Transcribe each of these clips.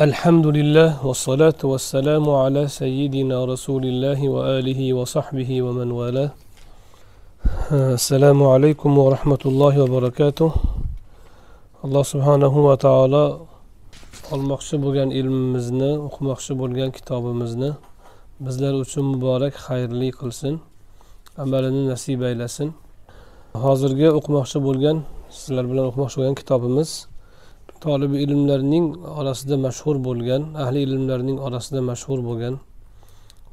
الحمد لله والصلاة والسلام على سيدنا رسول الله وآله وصحبه ومن والاه السلام عليكم ورحمة الله وبركاته alloh subhanahu va taolo olmoqchi bo'lgan ilmimizni o'qimoqchi bo'lgan kitobimizni bizlar uchun muborak xayrli qilsin amalini nasib aylasin hozirgi o'qimoqchi bo'lgan sizlar bilan o'qimoqchi bo'lgan kitobimiz tolibi ilmlarning orasida mashhur bo'lgan ahli ilmlarning orasida mashhur bo'lgan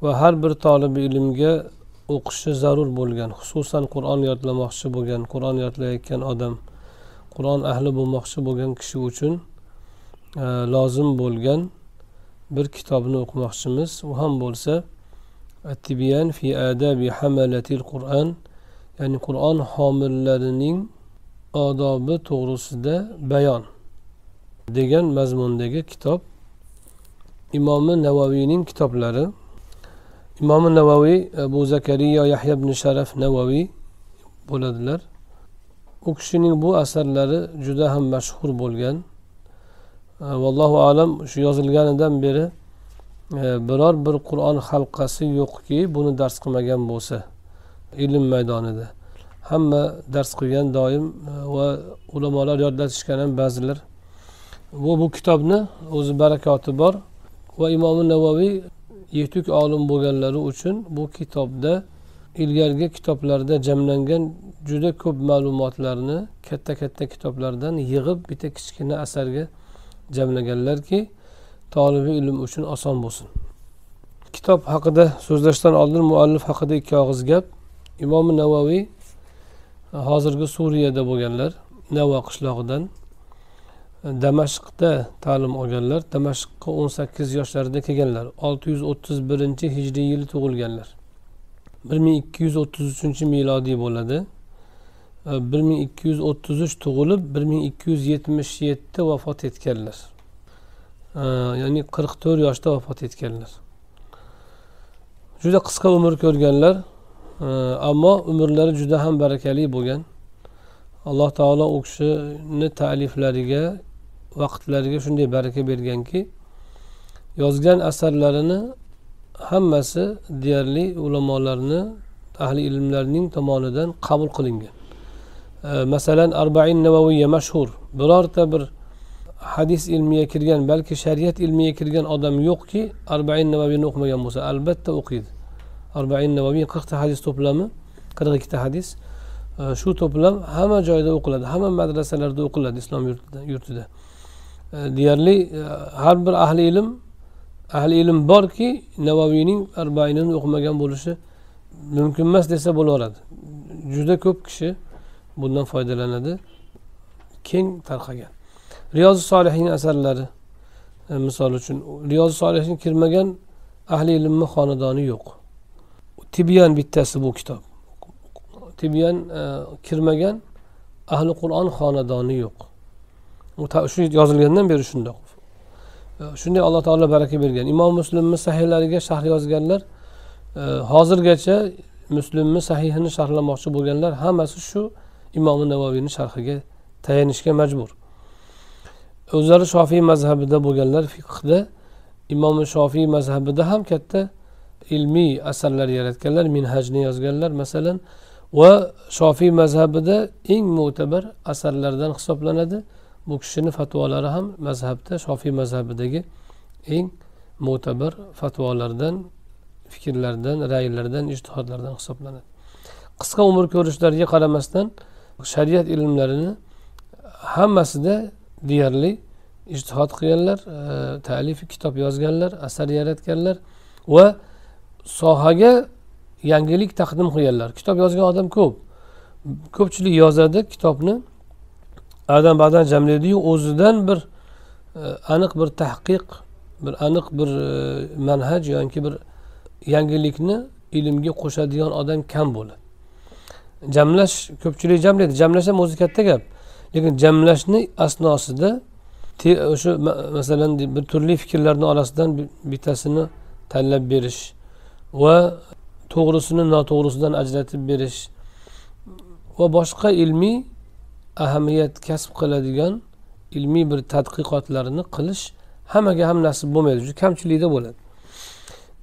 va har bir tolibi ilmga o'qishi zarur bo'lgan xususan qur'on yodlamoqchi bo'lgan qur'on yodlayotgan odam qur'on ahli bo'lmoqchi bo'lgan kishi uchun e, lozim bo'lgan bir kitobni o'qimoqchimiz. U ham bo'lsa attibiyan fi adabi hamalatil qur'an ya'ni qur'on homillarining odobi to'g'risida bayon. Degan mazmundagi kitob imomi navaviyning kitoblari. Imomi navaviy abu zakariya yahya ibn sharaf navaviy bo'ladilar. U kishining bu asarlari juda ham mashhur bo'lgan. E, Vallohu alam shu yozilganidan beri e, biror bir qur'on halqasi yo'qki buni dars qilmagan bo'lsa ilm maydonida. Hamma dars qilgan doim e, va ulamolar yodlatishgan ham ba'zilar bu bu kitobni o'zi barakoti bor va imomi navoiy yetuk olim bo'lganlari uchun bu kitobda ilgargi kitoblarda jamlangan juda ko'p ma'lumotlarni katta katta kitoblardan yig'ib bitta kichkina asarga jamlaganlarki tolibi ilm uchun oson bo'lsin. Kitob haqida so'zlashdan oldin muallif haqida ikki og'iz gap. Imomi navoiy hozirgi suriyada bo'lganlar navo qishlog'idan. Damashqda ta'lim olganlar damashqqa o'n sakkiz yoshlarida kelganlar olti yuz o'ttiz birinchi hijriy yili tug'ilganlar. bir ming ikki yuz o'ttiz uchinchi milodiy bo'ladi. Bir ming ikki yuz o'ttiz uch tug'ilib bir ming ikki yuz yetmish yetti vafot etganlar. Ya'ni qirq to'rt yoshda vafot etganlar. Juda qisqa umr ko'rganlar ammo umrlari juda ham barakali bo'lgan. Alloh taolo u kishini ta'liflariga vaqtlariga shunday baraka berganki yozgan asarlarini hammasi deyarli ulamolarni ahli ilmlarning tomonidan qabul qilingan. Masalan arbain navaviya mashhur. Birorta bir hadis ilmiga kirgan balki shariat ilmiga kirgan odam yo'qki arbain navaviyni o'qimagan bo'lsa albatta o'qiydi. Arbain navaviy qirqta hadis to'plami qirq ikkita hadis shu to'plam hamma joyda o'qiladi hamma madrasalarda o'qiladi islom yurtida. E, deyarli e, har bir ahli ilm ahli ilm borki navaviyning arbainini o'qimagan bo'lishi mumkin emas desa bo'laveradi. Juda ko'p kishi bundan foydalanadi. Keng tarqagan. Riyozi solihning asarlari e, misol uchun riyozi solihin kirmagan ahli ilmni xonadoni yo'q. Tibyan bittasi bu kitob. Tibyan e, kirmagan ahli qur'on xonadoni yo'q. Shu yozilgandan beri shundoq. Shunday alloh taolo baraka bergan. Imom muslimni sahihlariga sharh yozganlar hozirgacha muslimni sahihini sharhlamoqchi bo'lganlar hammasi shu imomi navoiyni sharhiga tayanishga majbur. O'zlari shofiy mazhabida bo'lganlar fiqhda imom shofiy mazhabida ham katta ilmiy asarlar yaratganlar minhajni yozganlar. Masalan va shofiy mazhabida eng mo'tabar asarlardan hisoblanadi. Bu kishini fatvolari ham mazhabda shofiy mazhabidagi eng mo'tabar fatvolardan fikrlardan raylardan ijtihodlardan hisoblanadi. Qisqa umr ko'rishlariga qaramasdan shariat ilmlarini hammasida deyarli ijtihod qilganlar e, ta'lif kitob yozganlar asar yaratganlar va sohaga yangilik taqdim qilganlar. Kitob yozgan odam ko'p. Ko'pchilik yozadi kitobni ba'zan badan jamlaydiyu o'zidan bir e, aniq bir tahqiq bir aniq bir e, manhaj yoki bir yangilikni ilmga qo'shadigan odam kam bo'ladi. Jamlash ko'pchilik jamlaydi. Jamlash ham o'zi katta gap. Lekin jamlashni asnosida o'sha masalan bir turli fikrlarni orasidan bittasini tanlab berish va to'g'risini noto'g'risidan ajratib berish va boshqa ilmiy ahamiyat kasb qiladigan ilmiy bir tadqiqotlarni qilish hammaga ham nasib bo'lmaydi. Juda kamchilikda bo'ladi.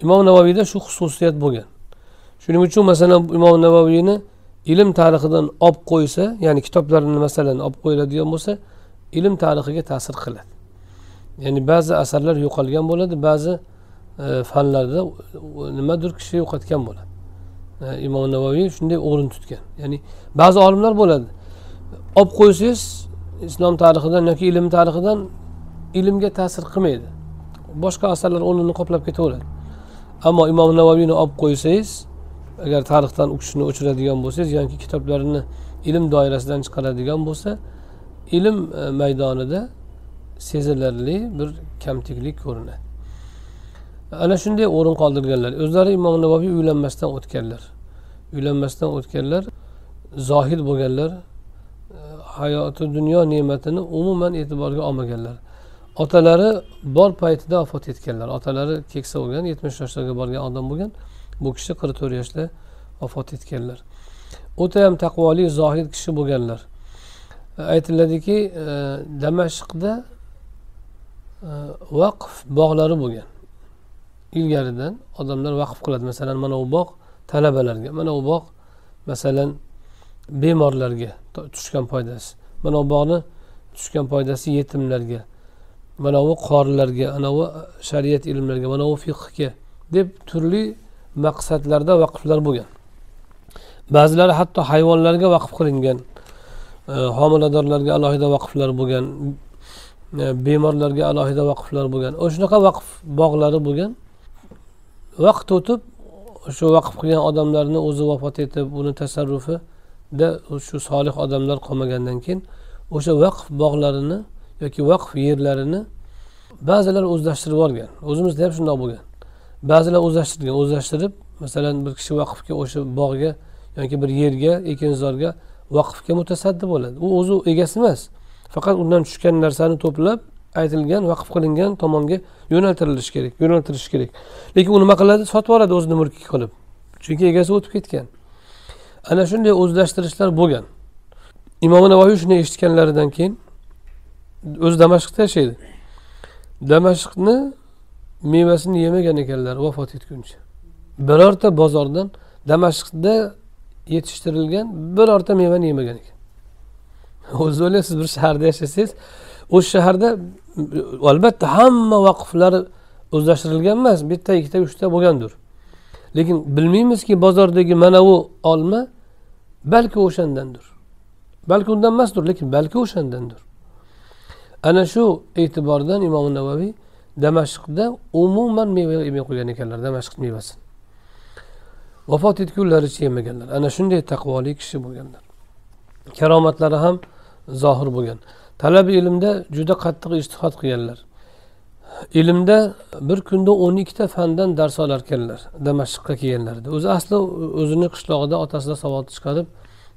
Imom navoiyda shu xususiyat bo'lgan. Shuning uchun masalan imom navoiyni ilm tarixidan olib qo'ysa ya'ni kitoblarini masalan olib qo'yiladigan bo'lsa ilm tarixiga ta'sir qiladi. Ya'ni ba'zi asarlar yo'qolgan bo'ladi ba'zi e, fanlarda nimadir kishi yo'qotgan bo'ladi. E, imom navoiy shunday o'rin tutgan. Ya'ni ba'zi olimlar bo'ladi olib qo'ysangiz islom tarixidan yoki ilm tarixidan ilmga ta'sir qilmaydi. Boshqa asarlar o'rnini qoplab ketaveradi. Ammo imom navoiyni olib qo'ysangiz agar tarixdan u kishini o'chiradigan bo'lsangiz yoki kitoblarini ilm doirasidan chiqaradigan bo'lsa ilm e, maydonida sezilarli bir kamtiklik ko'rinadi. Ana shunday o'rin qoldirganlar. O'zlari imom navoiy uylanmasdan o'tganlar. Uylanmasdan o'tganlar zohid bo'lganlar hayoti dunyo ne'matini umuman e'tiborga olmaganlar. Otalari bor paytida vafot etganlar. Otalari keksa bo'lgan yetmish yoshlarga borgan odam bo'lgan bu kishi qirq to'rt yoshda vafot etganlar. O'tayam taqvoli zohid kishi bo'lganlar. Aytiladiki e, damashqda e, vaqf bog'lari bo'lgan. Ilgaridan odamlar vaqf qiladi. Masalan mana bu bog' talabalarga mana bu bog' masalan bemorlarga tushgan foydasi. Mana bu bog'ni tushgan foydasi yetimlarga mana bu qorilarga ana bu e, shariat ilmlariga mana bu fiqhga deb turli maqsadlarda vaqflar bo'lgan. Ba'zilari hatto hayvonlarga vaqf qilingan e, homiladorlarga alohida vaqflar bo'lgan e, bemorlarga alohida vaqflar bo'lgan o'sha shunaqa vaqf bog'lari bo'lgan. Vaqt o'tib shu vaqf qilgan odamlarni o'zi vafot etib uni tasarrufi shu solih odamlar qolmagandan keyin o'sha vaqf bog'larini yoki vaqf yerlarini ba'zilar o'zlashtirib yuborgan o'zimizda ham shundoq bo'lgan. Ba'zilar o'zlashtirgan o'zlashtirib masalan bir kishi vaqfga o'sha bog'ga yoki bir yerga ekinzorga vaqfga mutasaddi bo'ladi. U o'zi egasi emas. Faqat undan tushgan narsani to'plab aytilgan vaqf qilingan tomonga yo'naltirilishi kerak yo'naltirish kerak. Lekin u nima qiladi? Sotib yuboradi o'zini mulki qilib. Chunki egasi o'tib ketgan. Ana shunday o'zlashtirishlar bo'lgan. Imom navoiy shuni eshitganlaridan keyin o'zi damashqda yashaydi. Damashqni mevasini yemagan ekanlar vafot etguncha. Birorta bozordan damashqda yetishtirilgan birorta mevani yemagan ekan. O'zi o'ylaysiz bir shaharda yashasangiz o'sha shaharda albatta hamma vaqflar o'zlashtirilgan emas bitta ikkita uchta bo'lgandir. Lekin bilmaymizki bozordagi mana bu olma balki o'shandandir. Balki undan emasdir lekin balki o'shandandir. Ana shu e'tibordan imom navaviy damashqda umuman meva yemay qo'ygan ekanlar damashq mevasini. Vafot etgunlaricha yemaganlar. Ana shunday taqvoli kishi bo'lganlar. Karomatlari ham zohir bo'lgan. Talabi ilmda juda qattiq ishtihod qilganlar. Ilmda bir kunda o'n ikkita fandan dars olarkanlar damashqqa kelganlarida o'zi asli o'zini qishlog'ida otasidan savod chiqarib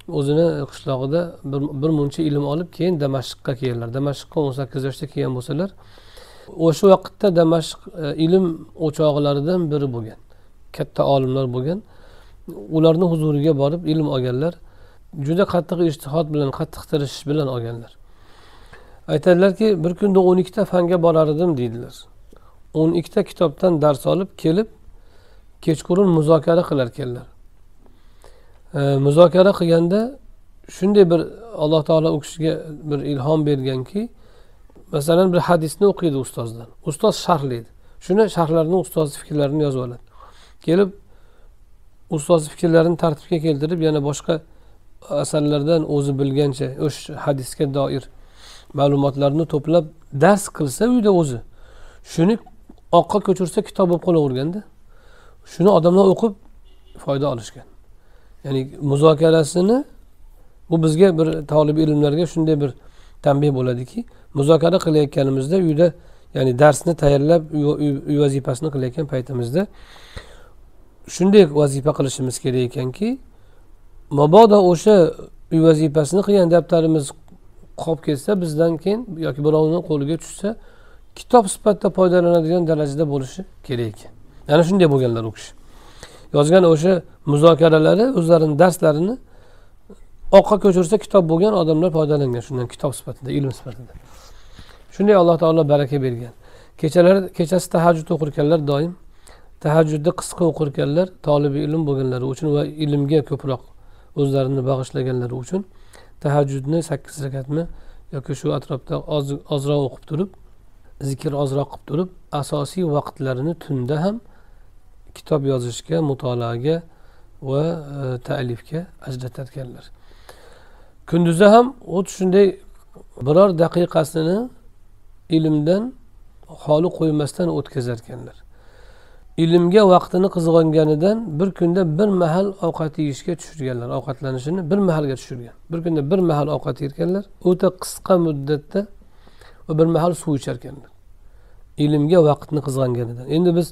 o'zini qishlog'ida bir, bir muncha ilm olib keyin damashqqa kelganlar. Damashqqa o'n sakkiz yoshda kelgan bo'lsalar o'sha vaqtda damashq e, ilm o'chog'laridan biri bo'lgan katta olimlar bo'lgan. Ularni huzuriga borib ilm olganlar juda qattiq ishtihod bilan qattiq tirishish bilan olganlar. Aytadilarki bir kunda o'n ikkita fanga borar edim deydilar. O'n ikkita kitobdan dars olib kelib kechqurun muzokara qilar ekanlar e, muzokara qilganda shunday bir alloh taolo u kishiga bir ilhom berganki masalan bir hadisni o'qiydi ustozdan. Ustoz sharhlaydi shuni sharhlarni ustozni fikrlarini yozib oladi. Kelib ustoz fikrlarini tartibga keltirib yana boshqa asarlardan o'zi bilgancha o'sha hadisga doir ma'lumotlarni to'plab dars qilsa uyda o'zi. Shuni oqqa ko'chirsa kitob bo'lib qolaverganda shuni odamlar o'qib foyda olishgan. Ya'ni muzokarasini bu bizga bir tolib ilmlarga shunday bir tanbeh bo'ladiki muzokara qilayotganimizda uyda ya'ni darsni tayyorlab uy vazifasini qilayotgan paytimizda shunday vazifa qilishimiz kerak ekanki mabodo o'sha uy vazifasini qilgan daftarimiz qolib ketsa bizdan keyin yoki birovni qo'liga tushsa kitob sifatida foydalanadigan darajada bo'lishi kerak. Ekan ana shunday bo'lganlar u kishi. Yozgan o'sha muzokaralari o'zlarini darslarini oqqa ko'chirsa kitob bo'lgan odamlar foydalangan shundan kitob sifatida ilm sifatida. Shunday alloh taolo baraka bergan. Kechalari kechasi tahajjud o'qirkanlar doim tahajjudni qisqa o'qirkanlar tolibi ilm bo'lganlari uchun va ilmga ko'proq o'zlarini bag'ishlaganlari uchun tahajjudni sakkiz rakatmi yoki shu atrofda ozroq o'qib turib zikr ozroq qilib turib asosiy vaqtlarini tunda ham kitob yozishga mutolaaga va e, ta'lifga ajratadiganlar. Kunduzi ham xuddi shunday biror daqiqasini ilmdan xoli qo'ymasdan o'tkazar ekanlar ilmga vaqtini qizg'onganidan bir kunda bir mahal ovqat yeyishga tushirganlar ovqatlanishini bir mahalga tushirgan. Bir kunda bir mahal ovqat yerkanlar o'ta qisqa muddatda va bir mahal suv icharkanlar. Ilmga vaqtni qizg'anganidan endi biz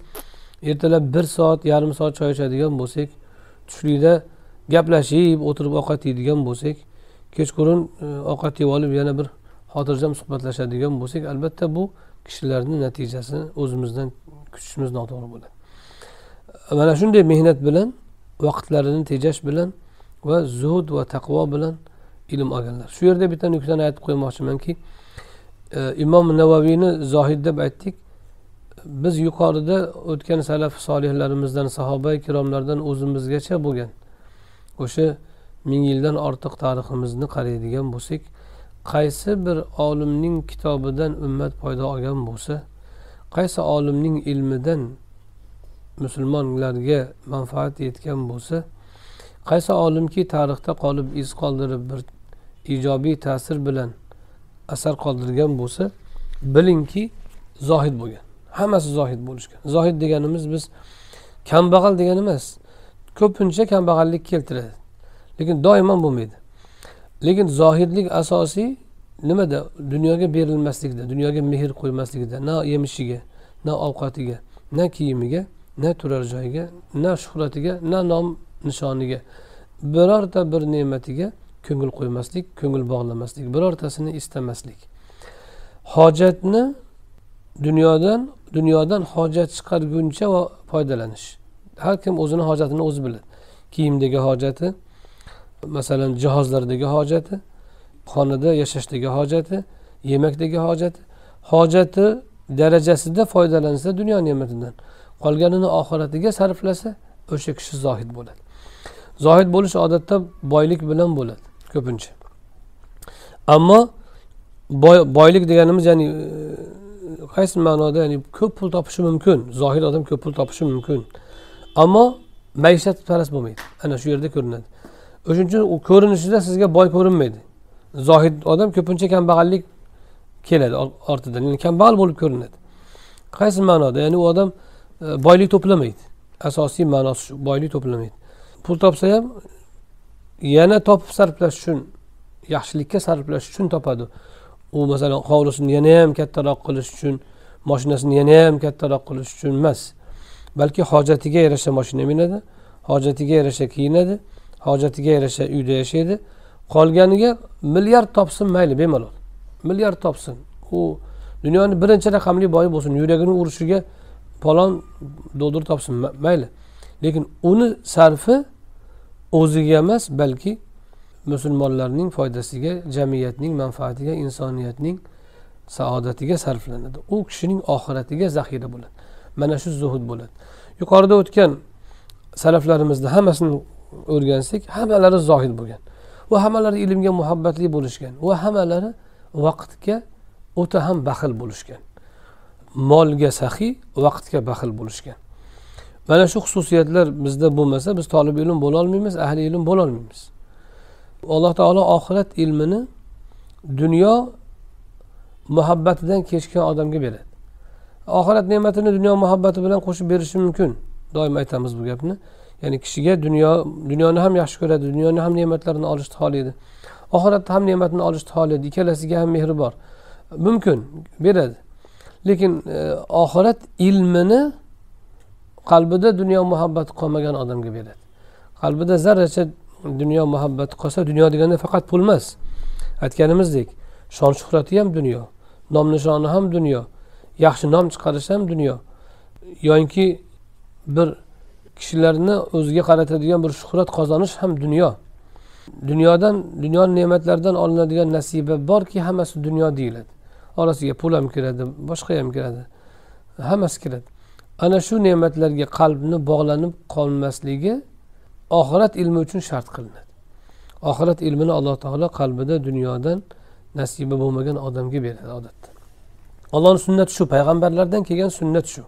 ertalab bir soat yarim soat choy ichadigan bo'lsak tushlikda gaplashib o'tirib ovqat yeydigan bo'lsak kechqurun e, ovqat yeb olib yana bir xotirjam suhbatlashadigan bo'lsak albatta bu kishilarni natijasini o'zimizdan kutishimiz noto'g'ri bo'ladi. Mana shunday mehnat bilan vaqtlarini tejash bilan va zuhud va taqvo bilan ilm olganlar. Shu yerda bitta nuqtani aytib qo'ymoqchimanki e, imom navaviyni zohid deb aytdik. Biz yuqorida o'tgan salaf solihlarimizdan sahoba ikromlardan o'zimizgacha bo'lgan o'sha ming yildan ortiq tariximizni qaraydigan bo'lsak qaysi bir olimning kitobidan ummat paydo olgan bo'lsa qaysi olimning ilmidan musulmonlarga manfaat yetgan bo'lsa qaysi olimki tarixda qolib iz qoldirib bir ijobiy ta'sir bilan asar qoldirgan bo'lsa bilingki zohid bo'lgan. Hammasi zohid bo'lishgan. Zohid deganimiz biz kambag'al degani emas ko'pincha kambag'allik keltiradi. Lekin doimo bo'lmaydi. Lekin zohidlik asosiy nimada? Dunyoga berilmaslikda dunyoga mehr qo'ymaslikda na yemishiga na ovqatiga na kiyimiga na turar joyiga na shuhratiga na nom nishoniga. Birorta bir ne'matiga ko'ngil qo'ymaslik ko'ngil bog'lamaslik birortasini istamaslik. Hojatni dunyodan dunyodan hojat chiqarguncha foydalanish. Har kim o'zini hojatini o'zi biladi. Kiyimdagi hojati masalan jihozlardagi hojati xonada yashashdagi hojati yemakdagi hojati. Hojati darajasida foydalansa dunyo ne'matidan. Qolganini oxiratiga sarflasa o'sha kishi zohid bo'ladi. Zohid bo'lish odatda boylik bilan bo'ladi ko'pincha. Ammo boy, boylik deganimiz ya'ni e, qaysi ma'noda ya'ni ko'p pul topishi mumkin zohid odam ko'p pul topishi mumkin. Ammo maishatparast bo'lmaydi. Ana shu yerda ko'rinadi. O'shaning uchun u ko'rinishida sizga boy ko'rinmaydi. Zohid odam ko'pincha kambag'allik keladi ortidan ya'ni kambag'al bo'lib ko'rinadi. Qaysi ma'noda? Ya'ni u odam E, boylik to'plamaydi. Asosiy ma'nosi shu boylik to'plamaydi. Pul topsa ham yana topib sarflash uchun yaxshilikka sarflash uchun topadi. U masalan hovlisini yana ham kattaroq qilish uchun moshinasini yana ham kattaroq qilish uchun emas. Balki hojatiga yarasha moshina minadi hojatiga yarasha kiyinadi hojatiga yarasha uyda yashaydi. Qolganiga milliard topsin mayli bemalol. Milliard topsin. U dunyoni birinchi raqamli boyi bo'lsin. Yuragini urishiga palon doldur topsin mayli. Lekin uni sarfi o'ziga emas balki musulmonlarning foydasiga jamiyatning manfaatiga insoniyatning saodatiga sarflanadi. U kishining oxiratiga zaxira bo'ladi. Mana shu zuhud bo'ladi. Yuqorida o'tgan salaflarimizni hammasini o'rgansak hammalari zohid bo'lgan. Va hammalari ilmga muhabbatli bo'lishgan. Va hammalari vaqtga o'ta ham baxil bo'lishgan. Molga saxiy vaqtga baxil bo'lishgan. Mana shu xususiyatlar bizda bo'lmasa biz tolib ilm bo'lolmaymiz ahli ilm bo'lolmaymiz alloh taolo oxirat ilmini dunyo muhabbatidan kechgan odamga beradi. Oxirat ne'matini dunyo muhabbati bilan qo'shib berishi mumkin. Doim aytamiz bu gapni. Ya'ni kishiga dunyo dunyoni ham yaxshi ko'radi dunyoni ham ne'matlarini olishni xohlaydi. Oxiratni ham ne'matini olishni xohlaydi. Ikkalasiga ham mehri bor. Mumkin beradi. Lekin e, oxirat ilmini qalbida dunyo muhabbati qolmagan odamga beradi. Qalbida zarracha dunyo muhabbati qolsa dunyo deganda faqat pul emas. Aytganimizdek shon shuhrati ham dunyo nom nishoni ham dunyo yaxshi nom chiqarish ham dunyo. Yoinki bir kishilarni o'ziga qaratadigan bir shuhrat qozonish ham dunyo. Dunyodan dunyo ne'matlaridan olinadigan nasiba borki hammasi dunyo deyiladi. Orasiga pul ham kiradi boshqa ham kiradi hammasi kiradi. Ana shu ne'matlarga qalbni bog'lanib qolmasligi oxirat ilmi uchun shart qilinadi. Oxirat ilmini alloh taolo qalbida dunyodan nasiba bo'lmagan odamga beradi odatda. Allohni sunnati shu payg'ambarlardan kelgan sunnat shu.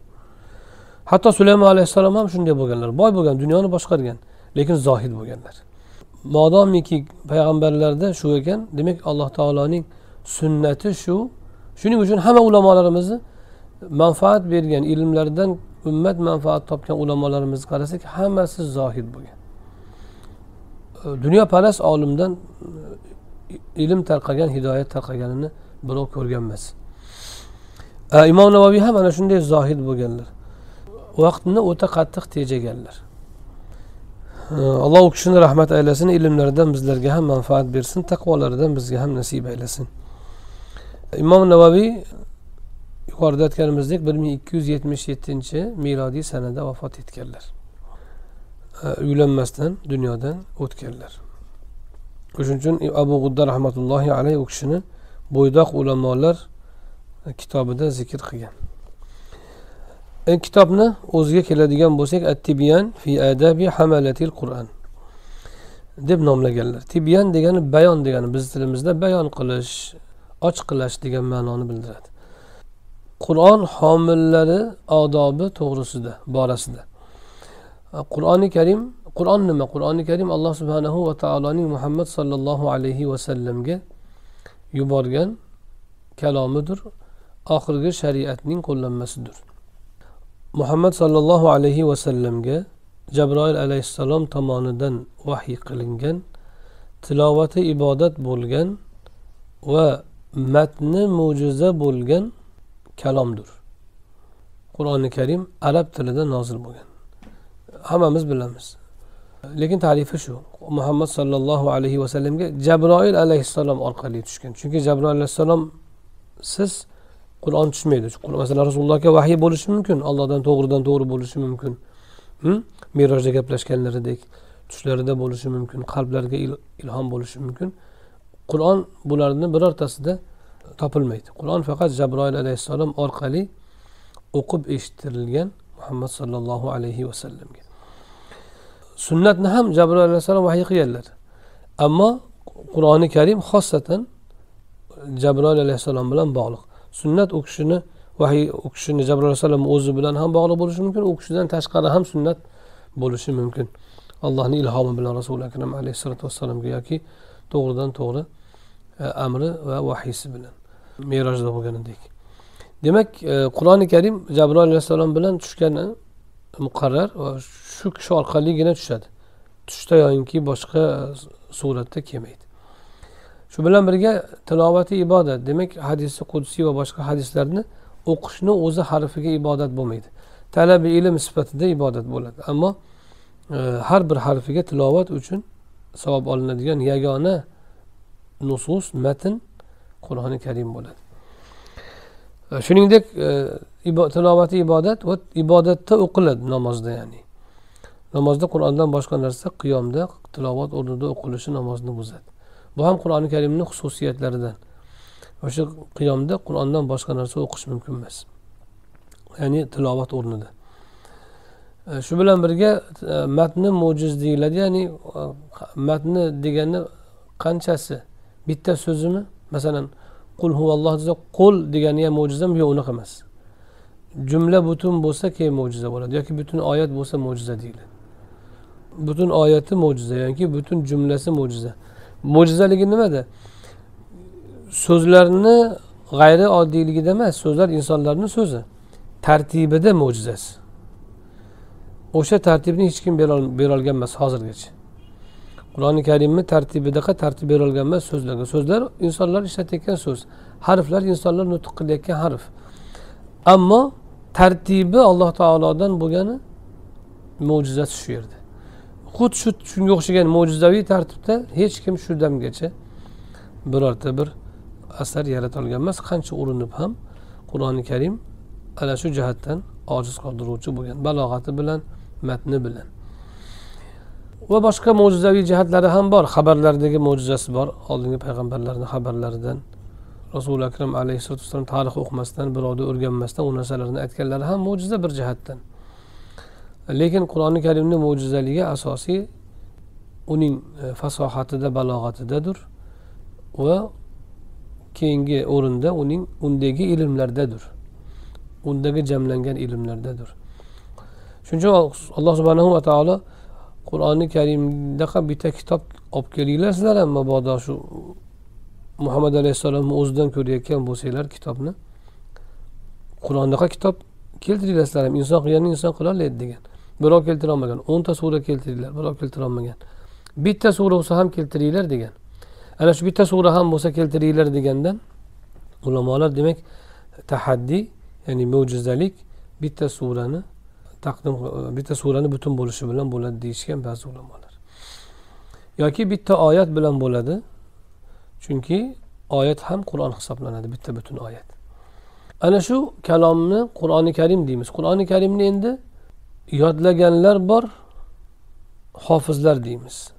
Hatto sulaymon alayhissalom ham shunday bo'lganlar boy bo'lgan dunyoni boshqargan lekin zohid bo'lganlar. Modomiki payg'ambarlarda shu ekan demak alloh taoloning sunnati shu shuning uchun hamma ulamolarimizni manfaat bergan ilmlardan ummat manfaat topgan ulamolarimizni qarasak hammasi zohid bo'lgan. Dunyoparast olimdan e, ilm tarqagan hidoyat tarqaganini birov ko'rgan emas imom navoiy ham ana shunday zohid bo'lganlar. Vaqtni o'ta qattiq tejaganlar. Alloh u kishini rahmat aylasin ilmlaridan bizlarga ham manfaat bersin taqvolaridan bizga ham nasib aylasin. Imom navoiy yuqorida aytganimizdek bir ming ikki yuz yetmish yettinchi milodiy sanada vafot etganlar. Uylanmasdan dunyodan o'tganlar. Shuning uchun abu g'udda rahmatullohi alayhi u kishini bo'ydoq ulamolar e, kitobida zikr qilgan. E, kitobni o'ziga keladigan bo'lsak at tibyan fi adabi hamalatil qur'an deb nomlaganlar. Tibyan degani bayon degani biz tilimizda bayon qilish ochiqlash degan ma'noni bildiradi. Qur'on homillari odobi to'g'risida borasida. Qur'oni karim qur'on nima? Qur'oni karim alloh subhanahu va taoloning muhammad sollallohu alayhi vasallamga yuborgan kalomidir. Oxirgi shariatning qo'llanmasidir. Muhammad sollallohu alayhi vasallamga jabroil alayhissalom tomonidan vahiy qilingan tilovati ibodat bo'lgan va matni mo'jiza bo'lgan kalomdir. Qur'oni karim arab tilida nozil bo'lgan. Hammamiz bilamiz. Lekin tarifi shu. Muhammad sollallohu alayhi vasallamga jabroil alayhissalom orqali tushgan. Chunki jabroil alayhissalom siz qur'on tushmaydi. Masalan rasulullohga vahiy bo'lishi mumkin allohdan to'g'ridan to'g'ri bo'lishi mumkin. Merojda gaplashganlaridek tushlarida bo'lishi mumkin qalblarga ilhom bo'lishi mumkin. Qur'on bularni birortasida topilmaydi. Qur'on faqat jabroil alayhissalom orqali o'qib eshittirilgan muhammad sollallohu alayhi vasallamga sunnatni ham jabroil alayhissalom vahiy qilganlar. Ammo qur'oni karim xosatan jabroil alayhissalom bilan bog'liq. Sunnat u kishini vahiy u kishini jabroil alayhissalom o'zi bilan ham bog'liq bo'lishi mumkin u kishidan tashqari ham sunnat bo'lishi mumkin. Allohni ilhomi bilan rasuli akram alayhissalotu vassalomga yoki to'g'ridan to'g'ri E, amri va vahiysi bilan merojda bo'lganidek. Demak e, qur'oni karim jabroil alayhissalom bilan tushgani e, muqarrar va shu kishi orqaligina tushadi. Tushda yoinki boshqa suratda kelmaydi. Shu bilan birga tilovati ibodat. Demak hadisi qudsiy va boshqa hadislarni o'qishni o'zi harfiga ibodat bo'lmaydi. Talabi ilm sifatida ibodat bo'ladi. Ammo e, har bir harfiga tilovat uchun savob olinadigan yagona nusus matn qur'oni karim bo'ladi. E, shuningdek e, tilovati ibodat va ibodatda o'qiladi namozda ya'ni. Namozda qur'ondan boshqa narsa qiyomda tilovat o'rnida o'qilishi namozni buzadi. Bu ham qur'oni karimni xususiyatlaridan. O'sha qiyomda qur'ondan boshqa narsa o'qish mumkin emas. Ya'ni tilovat o'rnida. E, shu bilan birga matni mo'jiz deyiladi ya'ni matni degani qanchasi? Bitta so'zimi? Masalan qul huvalloh desa qul degani ham mo'jizami yo'q unaqa emas. Jumla butun bo'lsa keyin mo'jiza bo'ladi. Yoki butun oyat bo'lsa mo'jiza deyiladi. Butun oyati mo'jiza yoki butun jumlasi mo'jiza. Mo'jizaligi nimada? So'zlarni g'ayri oddiyligida emas so'zlar insonlarni so'zi. Tartibida mo'jizasi. O'sha tartibni hech kim berolgan emas hozirgacha. Qur'oni karimni tartibidaqa tartib berilgan emas so'zlarga. So'zlar insonlar ishlatayotgan so'z. Harflar insonlar nutq qilayotgan harf. Ammo tartibi alloh taolodan bo'lgani mo'jizasi shu yerda. Xuddi shu shunga o'xshagan mo'jizaviy tartibda hech kim shu damgacha birorta bir asar yarata olgan emas qancha urinib ham qur'oni karim ana shu jihatdan ojiz qoldiruvchi bo'lgan. Balog'ati bilan matni bilan. Va boshqa mo'jizaviy jihatlari ham bor. Xabarlardagi mo'jizasi bor. Oldingi payg'ambarlarni xabarlaridan rasuli akram alayhissalotu vassalom tarix o'qimasdan birovni o'rganmasdan u narsalarni aytganlari ham mo'jiza bir jihatdan. Lekin qur'oni karimni mo'jizaligi asosiy uning e, fasohatida balog'atidadir va keyingi o'rinda uning undagi ilmlardadir. Undagi jamlangan ilmlardadir. Shuning uchun alloh subhanahu va taolo qur'oni karimdaqa bitta kitob olib kelinglar sizlar ham mabodo shu muhammad alayhissalomni o'zidan ko'rayotgan bo'lsanglar kitobni. Qur'ondaqa kitob keltiringlar sizlar ham. Inson qilganni inson qilolmaydi degan. Birov keltirolmagan o'nta sura keltiringlar birov keltirolmagan. Bitta sura bo'lsa ham keltiringlar degan. Ana shu bitta sura ham bo'lsa keltiringlar degandan ulamolar demak tahaddiy ya'ni mo'jizalik bitta surani taqdim e, bitta surani butun bo'lishi bilan bo'ladi deyishgan ba'zi ulamolar. Yoki bitta oyat bilan bo'ladi chunki oyat ham qur'on hisoblanadi bitta butun oyat. Ana shu kalomni qur'oni karim deymiz. Qur'oni karimni endi yodlaganlar bor hofizlar deymiz.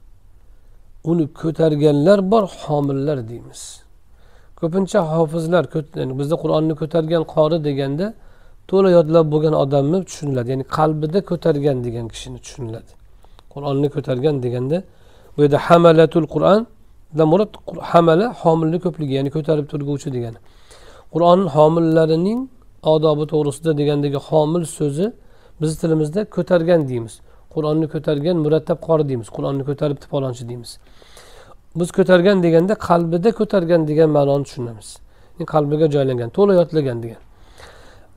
Uni ko'targanlar bor homillar deymiz. Ko'pincha hofizlar bizda qur'onni ko'targan qori deganda to'la yodlab bo'lgan odamni tushuniladi. Ya'ni qalbida ko'targan degan kishini tushuniladi. Qur'onni ko'targan deganda bu yerda hamalatul qur'on murod hamala homilni ko'pligi ya'ni ko'tarib turguvchi degani. Qur'on homillarining odobi to'g'risida degandagi homil so'zi bizni tilimizda ko'targan deymiz. Qur'onni ko'targan murattab qori deymiz. Qur'onni ko'taribdi palonchi deymiz. Biz ko'targan deganda qalbida ko'targan degan ma'noni tushunamiz. Qalbiga joylangan to'la yodlagan degan.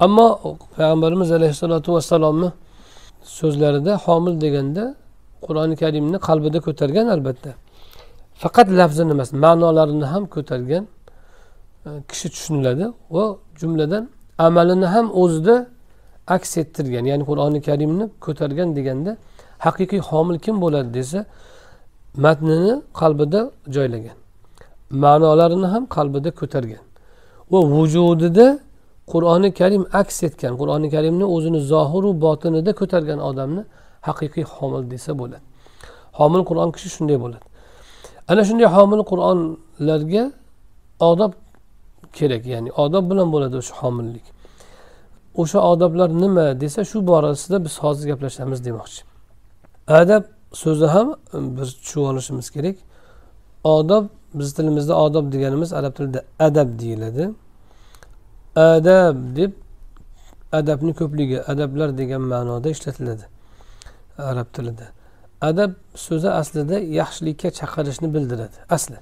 Ammo payg'ambarimiz alayhissalotu vassalomni so'zlarida homil deganda qur'oni karimni qalbida ko'targan albatta. Faqat lafzini emas ma'nolarini ham ko'targan e, kishi tushuniladi va jumladan amalini ham o'zida aks ettirgan ya'ni qur'oni karimni ko'targan deganda haqiqiy homil kim bo'ladi desa matnini qalbida joylagan ma'nolarini ham qalbida ko'targan va vujudida qur'oni karim aks etgan qur'oni karimni o'zini zohiru botinida ko'targan odamni haqiqiy homil desa bo'ladi. Homil qur'on kishi shunday bo'ladi. Ana shunday homil qur'onlarga odob kerak ya'ni odob bilan bo'ladi o'sha homillik. O'sha odoblar nima desa shu borasida biz hozir gaplashamiz demoqchi. Adab so'zi ham um, bir tushunib olishimiz kerak. Odob biz tilimizda odob deganimiz arab tilida adab deyiladi. Adab deb adabni ko'pligi adablar degan ma'noda ishlatiladi arab tilida. Adab so'zi aslida yaxshilikka chaqirishni bildiradi asli.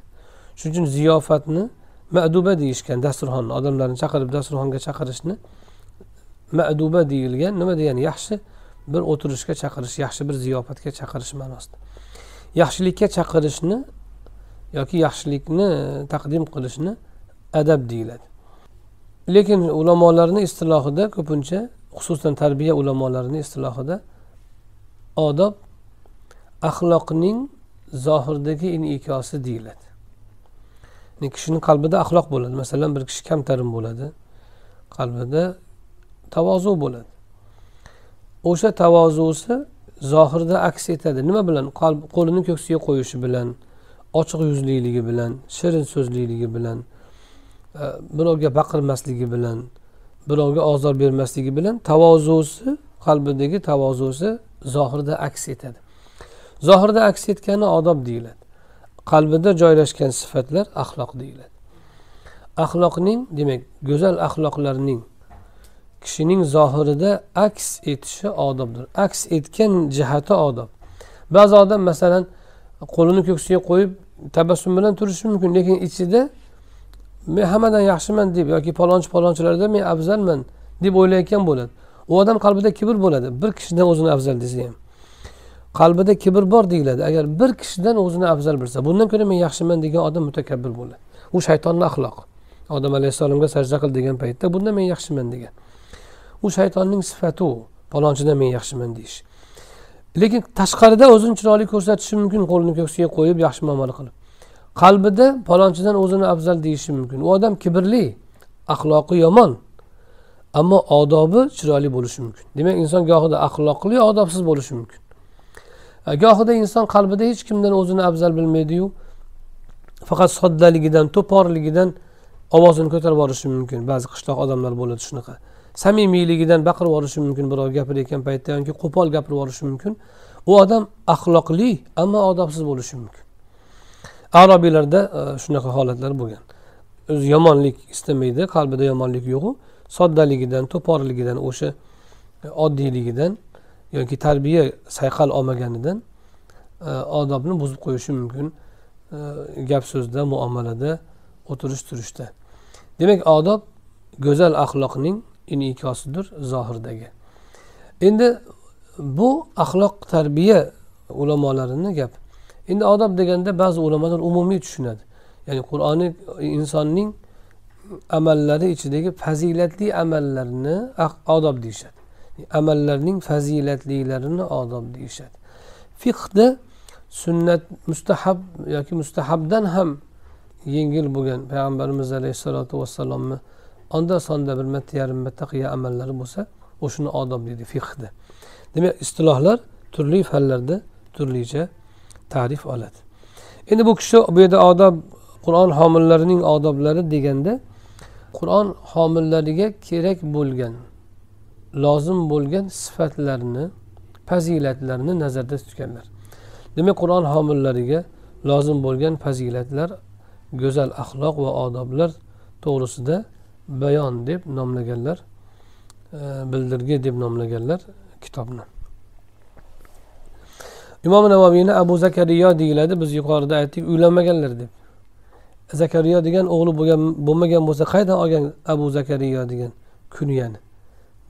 Shuning uchun ziyofatni maduba deyishgan dasturxonni odamlarni chaqirib dasturxonga chaqirishni maduba deyilgan nima degani yaxshi bir o'tirishga chaqirish yaxshi bir ziyofatga chaqirish ma'nosida. Yaxshilikka chaqirishni yoki yaxshilikni taqdim qilishni adab deyiladi. Lekin ulamolarni istilohida ko'pincha xususan tarbiya ulamolarini istilohida odob axloqning zohirdagi inikosi deyiladi. Kishini qalbida axloq bo'ladi. Masalan bir kishi kamtarin bo'ladi qalbida tavozu bo'ladi. O'sha tavozusi zohirda aks etadi. Nima bilan? Qo'lini ko'ksiga qo'yishi bilan ochiq yuzliligi bilan shirin so'zliligi bilan birovga baqirmasligi bilan birovga ozor bermasligi bilan tavozusi qalbidagi tavozusi zohirda aks etadi. Zohirda aks etgani odob deyiladi. Qalbida joylashgan sifatlar axloq deyiladi. Axloqning demak go'zal axloqlarning kishining zohirida aks etishi odobdir. Aks etgan jihati odob. Ba'zi odam masalan qo'lini ko'ksiga qo'yib tabassum bilan turishi mumkin lekin ichida men hammadan yaxshiman deb yoki palonchi palonchilardan men afzalman deb o'ylayotgan bo'ladi. U odam qalbida kibr bo'ladi. Bir kishidan o'zini afzal desa ham. Qalbida kibr bor deyiladi. Agar bir kishidan o'zini afzal bilsa bundan ko'ra men yaxshiman degan odam mutakabbir bo'ladi. U shaytonni axloqi odam alayhissalomga sajda qil degan paytda bunda men yaxshiman degan. U shaytonning sifati u. Palonchidan men yaxshiman deyish. Lekin tashqarida o'zini chiroyli ko'rsatishi mumkin qo'lini ko'ksiga qo'yib yaxshi muomala qilib. Qalbida palonchidan o'zini afzal deyishi mumkin. U odam kibrli axloqi yomon ammo odobi chiroyli bo'lishi mumkin. Demak inson gohida axloqli odobsiz bo'lishi mumkin. Gohida inson qalbida hech kimdan o'zini afzal bilmaydiyu faqat soddaligidan to'porligidan ovozini ko'tarib yuborishi mumkin. Ba'zi qishloq odamlar bo'ladi shunaqa. Samimiyligidan baqirib yuborishi mumkin birov gapirayotgan paytda yoki qo'pol gapirib yuborishi mumkin. U odam axloqli ammo odobsiz bo'lishi mumkin. Arobiylarda e, shunaqa holatlar bo'lgan. O'zi yomonlik istamaydi qalbida yomonlik yo'qu soddaligidan to'porligidan o'sha e, oddiyligidan yoki tarbiya sayqal olmaganidan e, odobni buzib qo'yishi mumkin gap so'zda muomalada o'tirish turishda. Demak odob go'zal axloqning inkosidir zohirdagi. Endi bu axloq tarbiya ulamolarini gap endi odob deganda ba'zi ulamolar umumiy tushunadi. Ya'ni qur'oni insonning amallari ichidagi fazilatli amallarni odob deyishadi. Amallarning fazilatlilarini odob deyishadi. Fiqda sunnat mustahab yoki mustahabdan ham yengil bo'lgan payg'ambarimiz alayhissalotu vassalomni onda sonda bir marta yarim marta qilgan amallari bo'lsa o'shani odob deydi fiqda demak istilohlar turli fanlarda turlicha ta'rif oladi. Endi bu kishi bu yerda odob qur'on homillarining odoblari deganda qur'on homillariga kerak bo'lgan lozim bo'lgan sifatlarni fazilatlarni nazarda tutganlar. Demak qur'on homillariga lozim bo'lgan fazilatlar go'zal axloq va odoblar to'g'risida bayon deb nomlaganlar e, bildirgi deb nomlaganlar kitobni. Imom navoiyni abu zakariyo deyiladi biz yuqorida aytdik uylanmaganlar deb. Zakariyo degan o'g'li bo'lgan bo'lmagan bo'lsa qayerdan olgan abu zakariyo degan kunyani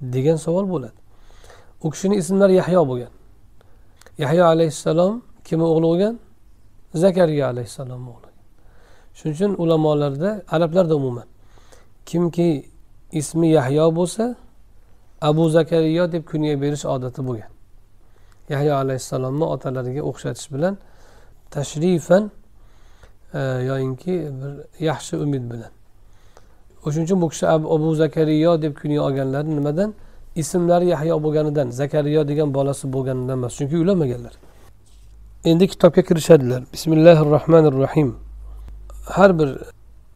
degan savol bo'ladi. U kishini ismlari yahyo bo'lgan. Yahyo alayhissalom kimni o'g'li bo'lgan? Zakariya alayhissalom o'g'li shuning uchun ulamolarda arablarda umuman kimki ismi yahyo bo'lsa abu zakariyo deb kunya berish odati bo'lgan. Yahyo alayhissalomni otalariga o'xshatish bilan tashrifan e, yoyinki bir yaxshi umid bilan. O'shuning uchun bu kishi abu zakariyo deb kunya olganlari nimadan? Ismlari yahyo bo'lganidan zakariyo degan bolasi bo'lganidan emas chunki uylanmaganlar endi kitobga kirishadilar. Bismillahi rohmanir rohim har bir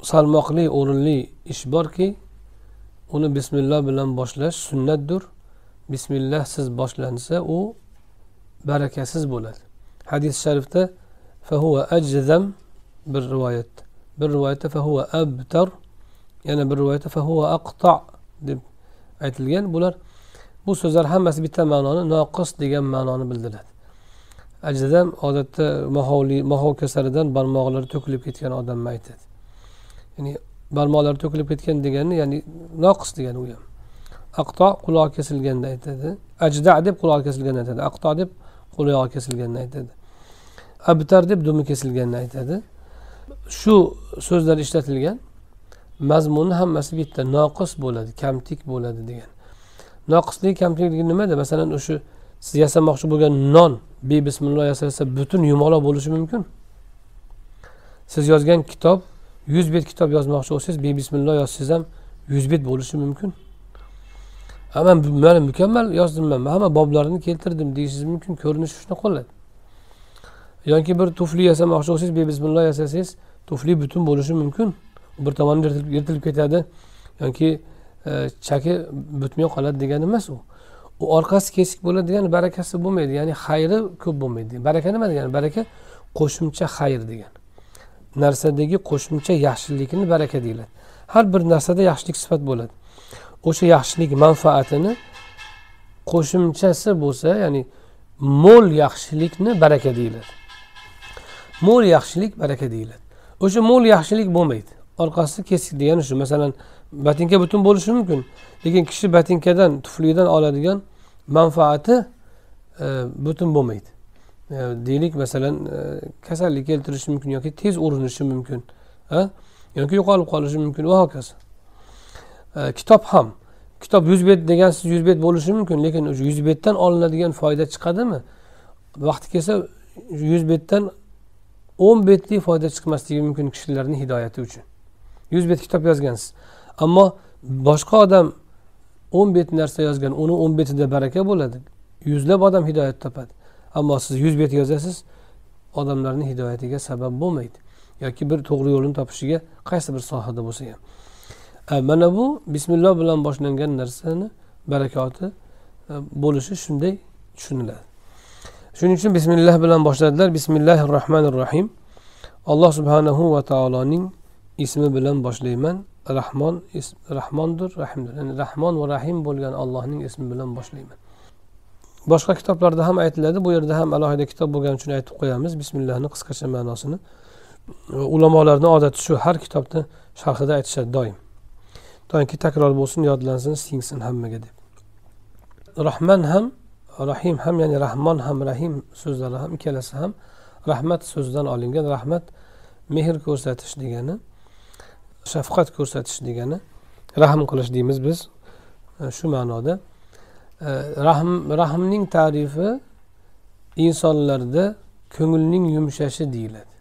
salmoqli o'rinli ish borki uni bismillah bilan boshlash sunnatdir. Bismillahsiz boshlansa u barakasiz bo'ladi. Hadis sharifda fahuva ajdam bir rivoyat. Bir rivoyatda fahuva abtar yana bir rivoyatda fahuva aqto deb aytilgan. Bular bu so'zlar hammasi bitta ma'noni noqis degan ma'noni bildiradi. Ajzam odatda mahovli mahov kasalidan barmoqlari to'kilib ketgan odamni aytadi. Ya'ni barmoqlari to'kilib ketgan degani ya'ni noqis degani u ham. Aqto qulog'i kesilganda aytadi. Ajda deb qulog'i kesilganda aytadi. Aqto deb qo'l oyog'i kesilganini aytadi. Abtar deb dumi kesilganini aytadi. Shu so'zlar ishlatilgan. Mazmuni hammasi bitta noqis bo'ladi kamtik bo'ladi degan. Noqislik kamtikligi nimada masalan o'sha siz yasamoqchi bo'lgan non bebismillo yasalsa butun yumaloq bo'lishi mumkin. Siz yozgan kitob yuz bet kitob yozmoqchi bo'lsangiz bebismillo yozsangiz ham yuz bet bo'lishi mumkin. Hamma mana mukammal yozdim man hamma boblarini keltirdim. Deyishingiz mumkin ko'rinishi shunaqa bo'ladi yoki bir tufli yasamoqchi bo'lsangiz bebismillo yasasangiz tufli butun bo'lishi mumkin bir tomoni yirtilib ketadi. Yoki e, chaki butmay qoladi degani emas u. U orqasi kesik bo'ladi degani barakasi bo'lmaydi. Ya'ni xayri ko'p bo'lmaydi. Baraka nima degani? Baraka qo'shimcha xayr degani. Narsadagi qo'shimcha yaxshilikni baraka deyiladi. Har bir narsada yaxshilik sifat bo'ladi. O'sha yaxshilik manfaatini qo'shimchasi bo'lsa ya'ni mo'l yaxshilikni baraka deyiladi. Mo'l yaxshilik baraka deyiladi. O'sha mo'l yaxshilik bo'lmaydi. Orqasi kesik degani shu masalan botinka butun bo'lishi mumkin lekin kishi botinkadan tuflidan oladigan manfaati e, butun bo'lmaydi. E, deylik masalan e, kasallik keltirishi mumkin yoki tez urinishi mumkin yoki yo'qolib qolishi mumkin va hokazo. Kitob ham. Kitob yuz bet degansiz yuz bet bo'lishi mumkin lekin o'sha yuz betdan olinadigan foyda chiqadimi? Vaqti kelsa yuz betdan o'n betlik foyda chiqmasligi mumkin kishilarni hidoyati uchun. Yuz bet kitob yozgansiz. Ammo boshqa odam o'n bet narsa yozgan uni o'n betida baraka bo'ladi. Yuzlab odam hidoyat topadi. Ammo siz yuz bet yozasiz odamlarni hidoyatiga sabab bo'lmaydi. Yoki bir to'g'ri yo'lni topishiga qaysi bir sohada bo'lsa ham. Э, mana bu bismilloh bilan boshlangan narsani barakoti э, bo'lishi shunday tushuniladi. Shuning uchun bismillah bilan boshladilar. Bismillahi rohmanir rohim alloh subhanahu va taoloning ismi bilan boshlayman. Rahmon rahmondir rahimdir ya'ni rahmon va rahim bo'lgan allohning ismi bilan boshlayman. Boshqa kitoblarda ham aytiladi. Bu yerda ham alohida kitob bo'lgani uchun aytib qo'yamiz. Bismillahni qisqacha ma'nosini. Ulamolarni odati shu. Har kitobni sharhida aytishadi doim. Toki takror bo'lsin yodlansin singsin hammaga deb. Rahman ham rahim ham ya'ni rahmon ham rahim so'zlari ham ikkalasi ham rahmat so'zidan olingan rahmat mehr ko'rsatish degani shafqat ko'rsatish degani rahm qilish deymiz biz e, shu ma'noda. E, rahm rahmning tarifi insonlarda ko'ngilning yumshashi deyiladi.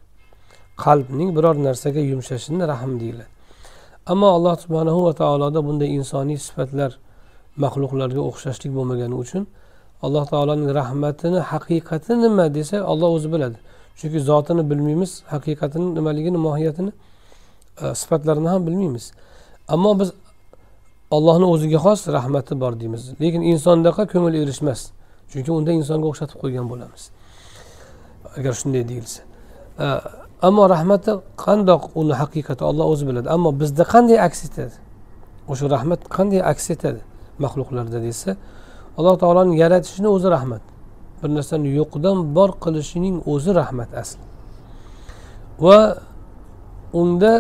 Qalbning biror narsaga yumshashini rahm deyiladi. Ammo alloh subhanahu va taoloda bunday insoniy sifatlar maxluqlarga o'xshashlik bo'lmagani uchun alloh taoloning rahmatini haqiqati nima desa olloh o'zi biladi. Chunki zotini bilmaymiz haqiqatini nimaligini mohiyatini e, sifatlarini ham bilmaymiz. Ammo biz allohni o'ziga xos rahmati bor deymiz. Lekin insondaqa ko'ngil erishmas. Chunki unda insonga o'xshatib qo'ygan bo'lamiz. Agar shunday deyilsa. E, ammo rahmati qandoq uni haqiqati olloh o'zi biladi. Ammo bizda qanday aks etadi? O'sha rahmat qanday aks etadi maxluqlarda desa alloh taoloning yaratishini o'zi rahmat. Bir narsani yo'qdan bor qilishining o'zi rahmat asli. Va unda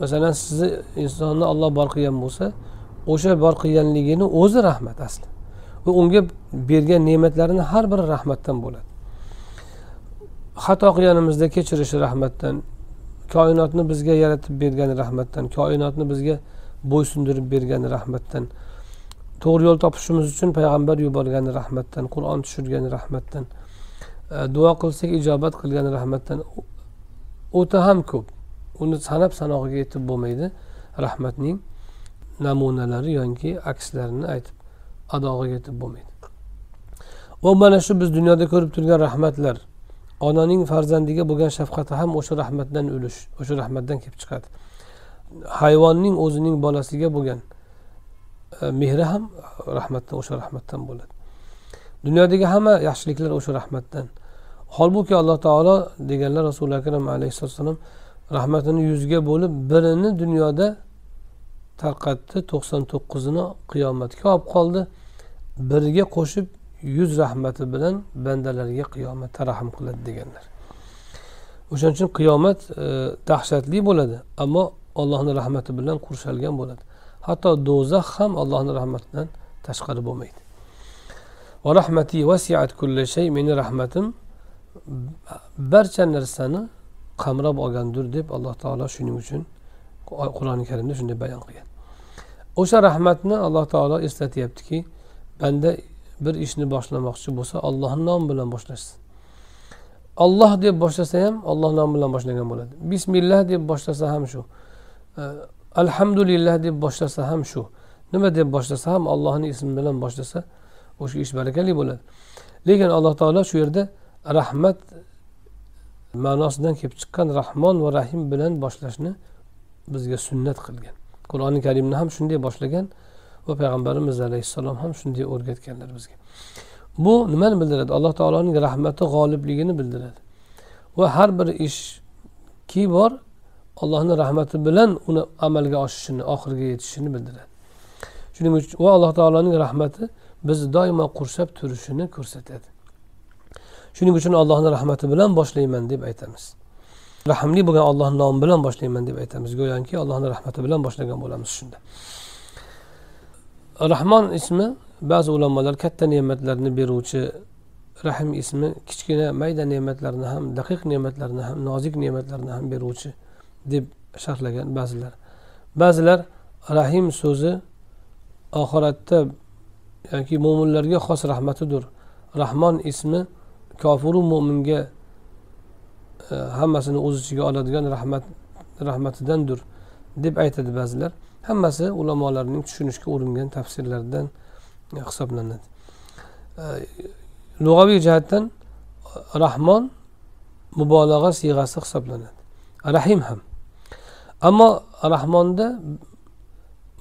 masalan sizni insonni olloh bor qilgan bo'lsa o'sha bor qilganligini o'zi rahmat asli. Va unga bergan ne'matlarini har biri rahmatdan bo'ladi. Xato qilganimizda kechirishi rahmatdan koinotni bizga yaratib bergani rahmatdan koinotni bizga bo'ysundirib bergani rahmatdan to'g'ri yo'l topishimiz uchun payg'ambar yuborgani rahmatdan qur'on tushirgani rahmatdan e, duo qilsak ijobat qilgani rahmatdan o'ta ham ko'p. Uni sanab sanog'iga yetib bo'lmaydi rahmatning namunalari yoki akslarini aytib adog'iga yetib bo'lmaydi. Va mana shu biz dunyoda ko'rib turgan rahmatlar onaning farzandiga bo'lgan shafqati ham o'sha rahmatdan ulush o'sha rahmatdan kelib chiqadi. Hayvonning o'zining bolasiga bo'lgan e, mehri ham rahmatdan o'sha rahmatdan bo'ladi. Dunyodagi hamma yaxshiliklar o'sha rahmatdan. Holbuki alloh taolo deganlar rasuli akram alayhissalatu vassalom rahmatini yuzga bo'lib birini dunyoda tarqatdi to'qson to'qqizini qiyomatga olib qoldi. Biriga qo'shib yuz rahmati bilan bandalariga qiyomatda rahm qiladi deganlar. O'shaning uchun qiyomat e, dahshatli bo'ladi ammo allohni rahmati bilan qurshalgan bo'ladi. Hatto do'zax ham allohni rahmatidan tashqari bo'lmaydi. Va rahmati vasiat kulli shay meni rahmatim barcha narsani qamrab olgandir deb alloh taolo shuning uchun qur'oni karimda shunday bayon qilgan. O'sha rahmatni alloh taolo eslatyaptiki banda bir ishni boshlamoqchi bo'lsa ollohni nomi bilan boshlashsin. Olloh deb boshlasa ham olloh nomi bilan boshlagan bo'ladi. Bismillah deb boshlasa ham shu. E, Alhamdulillah deb boshlasa ham shu. Nima deb boshlasa ham allohni ismi bilan boshlasa o'sha ish barakali bo'ladi. Lekin alloh taolo shu yerda rahmat ma'nosidan kelib chiqqan rahmon va rahim bilan boshlashni bizga sunnat qilgan. Qur'oni karimni ham shunday boshlagan. Va payg'ambarimiz alayhissalom ham shunday o'rgatganlar bizga. Bu nimani bildiradi? Alloh taoloning rahmati g'olibligini bildiradi. Va har bir ishki bor allohni rahmati bilan uni amalga oshishini oxiriga yetishini bildiradi. Shuning uchun va alloh taoloning rahmati bizni doimo qurshab turishini ko'rsatadi. Shuning uchun allohni rahmati bilan boshlayman deb aytamiz. Rahmli bo'lgan allohni nomi bilan boshlayman deb aytamiz. Go'yoki allohni rahmati bilan boshlagan bo'lamiz shunda. Rahmon ismi ba'zi ulamolar katta ne'matlarni beruvchi rahim ismi kichkina mayda ne'matlarni ham daqiq ne'matlarni ham nozik ne'matlarni ham beruvchi deb sharhlagan ba'zilar. Ba'zilar rahim so'zi oxiratda yoki mo'minlarga xos rahmatidir. Rahmon ismi kofiru mo'minga e, hammasini o'z ichiga oladigan rahmat rahmatidandir deb aytadi ba'zilar. Hammasi ulamolarning tushunishga uringan tafsirlaridan e, hisoblanadi. E, lug'aviy jihatdan e, rahmon mubolag'a siyg'asi hisoblanadi. Rahim ham. Ammo rahmonda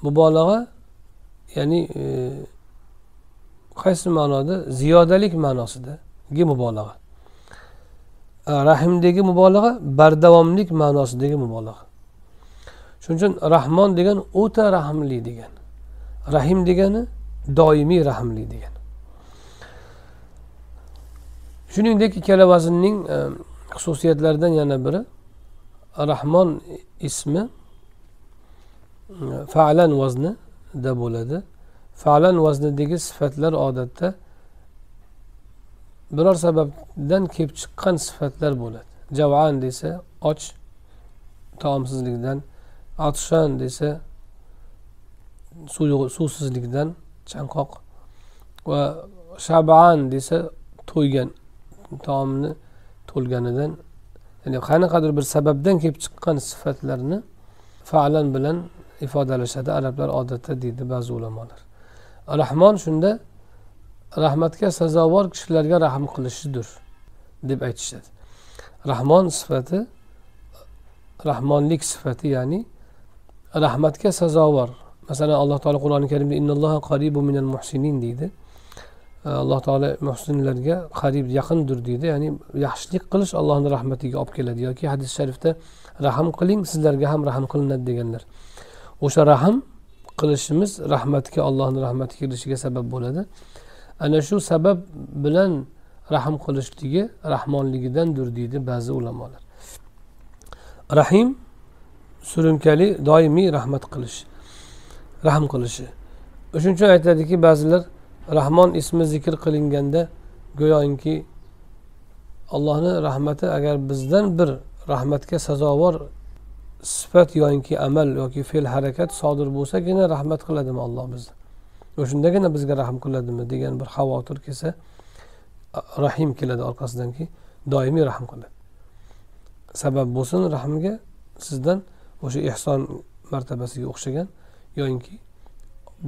mubolag'a ya'ni e, qaysi ma'noda? Ziyodalik ma'nosidagi mubolag'a. Rahimdagi mubolag'a bardavomlik ma'nosidagi mubolag'a. Shuning uchun rahmon degan o'ta rahmli degan. Rahim degani doimiy rahmli degani shuningdek ikkala vaznning e, xususiyatlaridan yana biri rahmon ismi e, falan vaznida bo'ladi. Falan vaznidagi sifatlar odatda biror sababdan kelib chiqqan sifatlar bo'ladi. Javan desa och taomsizlikdan atshan desa suvsizlikdan chanqoq. Va shaban desa to'ygan taomni to'lganidan ya'ni qanaqadir bir sababdan kelib chiqqan sifatlarni falan bilan ifodalashadi arablar odatda deydi ba'zi ulamolar. Rahmon shunda rahmatga sazovor kishilarga rahm qilishidir deb aytishadi. Rahmon sifati rahmonlik sifati ya'ni rahmatga sazovor masalan alloh taolo qur'oni karimda innalloha qaribu minal muhsinin deydi. Alloh taolo muhsinlarga qarib yaqindir deydi. Ya'ni yaxshilik qilish allohni rahmatiga olib keladi. Yoki hadis sharifda rahm qiling sizlarga ham rahm qilinadi deganlar. O'sha rahm qilishimiz rahmatga allohni rahmati kelishiga sabab bo'ladi. Ana shu sabab bilan rahm qilishligi rahmonligidandir deydi ba'zi ulamolar. Rahim surunkali doimiy rahmat qilish rahm qilishi. Shuning uchun aytadiki ba'zilar rahmon ismi zikr qilinganda go'yoki allohni rahmati agar bizdan bir rahmatga sazovor sifat yoki amal yoki fe'l harakat sodir bo'lsagina rahmat qiladimi alloh bizni? O'shandagina bizga rahm qiladimi degan bir xavotir kelsa rahim keladi orqasidanki doimiy rahm qiladi. Sabab bo'lsin rahmga sizdan o'sha ehson martabasiga o'xshagan yoyinki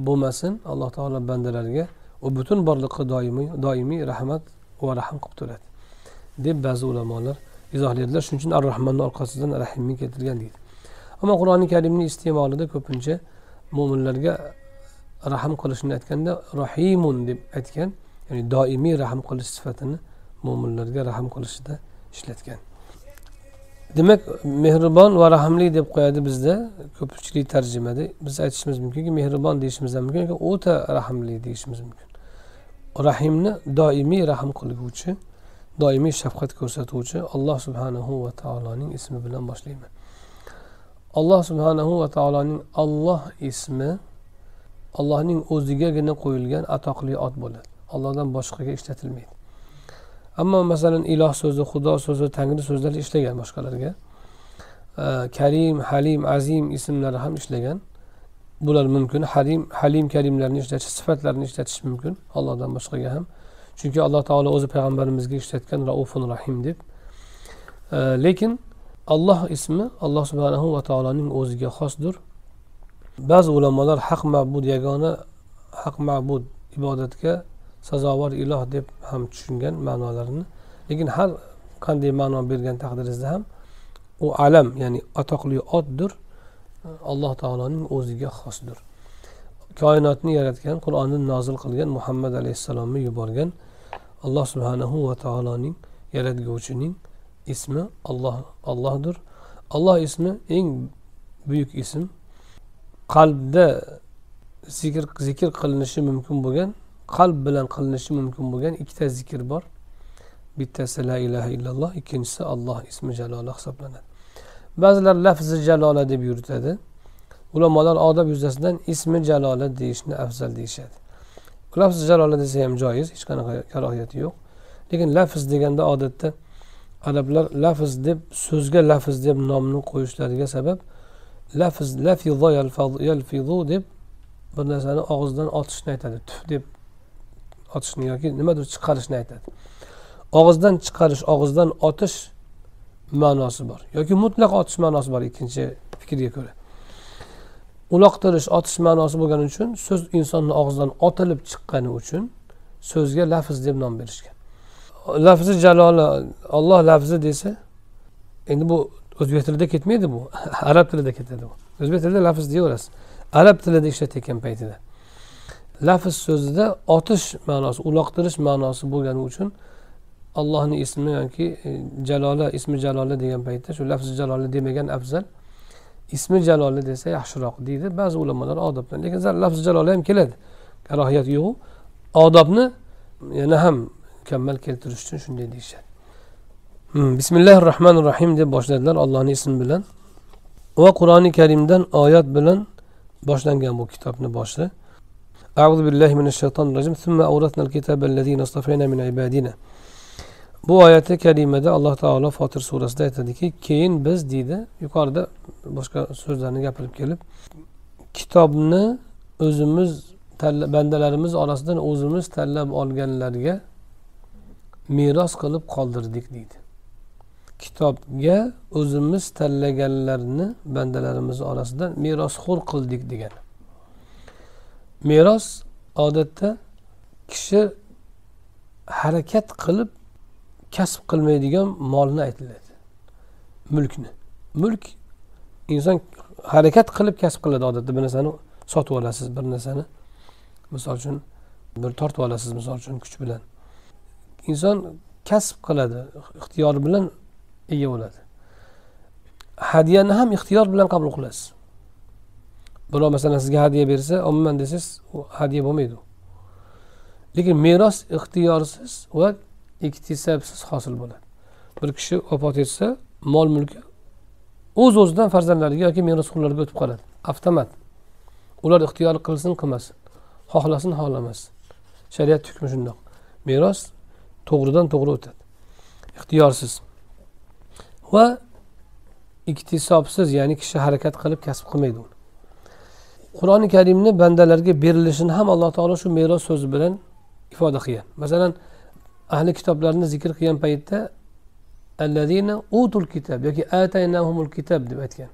bo'lmasin alloh taolo bandalariga u butun borliqqa doimiy doimiy rahmat va rahm qilib turadi deb ba'zi ulamolar izohlaydilar shuning uchun ar rahmanni orqasidan rahimni keltirgan deydi. Ammo qur'oni karimni iste'molida ko'pincha mo'minlarga rahm qilishni aytganda rahimun deb aytgan ya'ni doimiy rahm qilish sifatini mo'minlarga rahm qilishida ishlatgan. Demak mehribon va rahmli deb qo'yadi bizda ko'pchilik tarjimada. Biz aytishimiz mumkinki mehribon deyishimiz ham mumkin yoki o'ta rahmli deyishimiz mumkin. Rahimni doimiy rahm qilguvchi doimiy shafqat ko'rsatuvchi alloh subhanahu va taoloning ismi bilan boshlayman. Alloh subhanahu va taoloning olloh ismi allohning o'zigagina qo'yilgan atoqli ot bo'ladi. Allohdan boshqaga ishlatilmaydi. Ammo masalan iloh so'zi xudo so'zi tangri so'zlari ishlagan boshqalarga. Karim halim azim ismlari ham ishlagan. Bular mumkin. Halim halim karimlarni ishlatish sifatlarini ishlatish mumkin. Allohdan boshqaga ham. Chunki alloh taolo o'zi payg'ambarimizga ishlatgan raufun rahim deb. Lekin alloh ismi alloh subhanahu va taoloning o'ziga xosdir. Ba'zi ulamolar haq ma'bud yagona haq ma'bud ibodatga sazovor iloh deb ham tushungan ma'nolarini. Lekin har qanday ma'no bergan taqdiringizda ham u alam ya'ni atoqli otdir alloh taoloning o'ziga xosdir. Koinotni yaratgan qur'onni nozil qilgan muhammad alayhissalomni yuborgan alloh subhanahu va taoloning yaratguvchining ismi alloh allohdir. Alloh ismi eng buyuk ism. Qalbda zikr zikr qilinishi mumkin bo'lgan qalb bilan qilinishi mumkin bo'lgan ikkita zikr bor. Bittasi la ilaha illalloh ikkinchisi alloh ismi jaloli hisoblanadi. Ba'zilar lafzi jalola deb yuritadi. Ulamolar odob yuzasidan ismi jalola deyishni afzal deyishadi. Lafzi jalola desa ham joiz hech qanaqa karohiyati yo'q. Lekin lafz deganda odatda arablar lafz deb so'zga lafz deb nomni qo'yishlariga sabab lafz lafizo yalfizu deb bir narsani og'izdan otishni aytadi. Tuf deb otishni yoki nimadir chiqarishni aytadi. Og'izdan chiqarish og'izdan otish ma'nosi bor yoki mutlaq otish ma'nosi bor ikkinchi fikrga ko'ra. Uloqtirish otish ma'nosi bo'lgani uchun so'z insonni og'zidan otilib chiqqani uchun so'zga lafz deb nom berishgan. Lafzi jaloli olloh lafzi desa endi bu o'zbek tilida ketmaydi bu arab tilida ketadi bu. O'zbek tilida lafz deyaverasiz. Arab tilida ishlatayotgan paytida. Lafz so'zida otish ma'nosi uloqtirish ma'nosi bo'lgani uchun allohni ismi yoki e, jalola ismi jalola degan paytda shu lafzi jalola demagan afzal ismi jaloli desa yaxshiroq deydi. Ba'zi ulamolar odobdan lekin lafzi jaloli ham keladi. Karohiyat yo'q odobni yana ham mukammal keltirish uchun shunday deyishadi. Hmm, bismillahi rohmanir rohim deb boshladilar allohni ismi bilan. Va qur'oni karimdan oyat bilan boshlangan bu kitobni boshi أعوذ بالله من الشيطان الرجيم ثم أورثنا الكتاب الذين اصطفينا من عبادنا bu oyati karimada alloh taolo fotir surasida aytadiki keyin biz deydi yuqorida boshqa so'zlarni gapirib kelib kitobni o'zimiz bandalarimiz orasidan o'zimiz tanlab olganlarga meros qilib qoldirdik deydi kitobga o'zimiz tanlaganlarni bandalarimiz orasidan merosxo'r qildik degan meros odatda kishi harakat qilib kasb qilmaydigan molni aytiladi. Mulkni. Mulk inson harakat qilib kasb qiladi odatda. Bir narsani sotib olasiz bir narsani. Misol uchun bir tortib olasiz misol uchun kuch bilan. Inson kasb qiladi ixtiyor bilan ega bo'ladi. Hadyani ham ixtiyor bilan qabul qilasiz. Birov masalan sizga hadya bersa olmayman desangiz u hadya bo'lmaydi lekin meros ixtiyorsiz va iktisabsiz hosil bo'ladi. Bir kishi vafot etsa mol mulki o'z o'zidan farzandlariga yoki merosxo'rlarga o'tib qoladi. Avtomat. Ular ixtiyor qilsin qilmasin. Xohlasin xohlamasin. Shariat hukmi shundoq. Meros to'g'ridan to'g'ri o'tadi. Ixtiyorsiz. Va iktisobsiz ya'ni kishi harakat qilib kasb qilmaydi uni. Qur'oni karimni bandalarga berilishini ham alloh taolo shu meros so'zi bilan ifoda qilgan. Masalan ahli kitoblarni zikr qilgan paytda allazina utul kitob yoki ataynahumul kitob deb aytgan.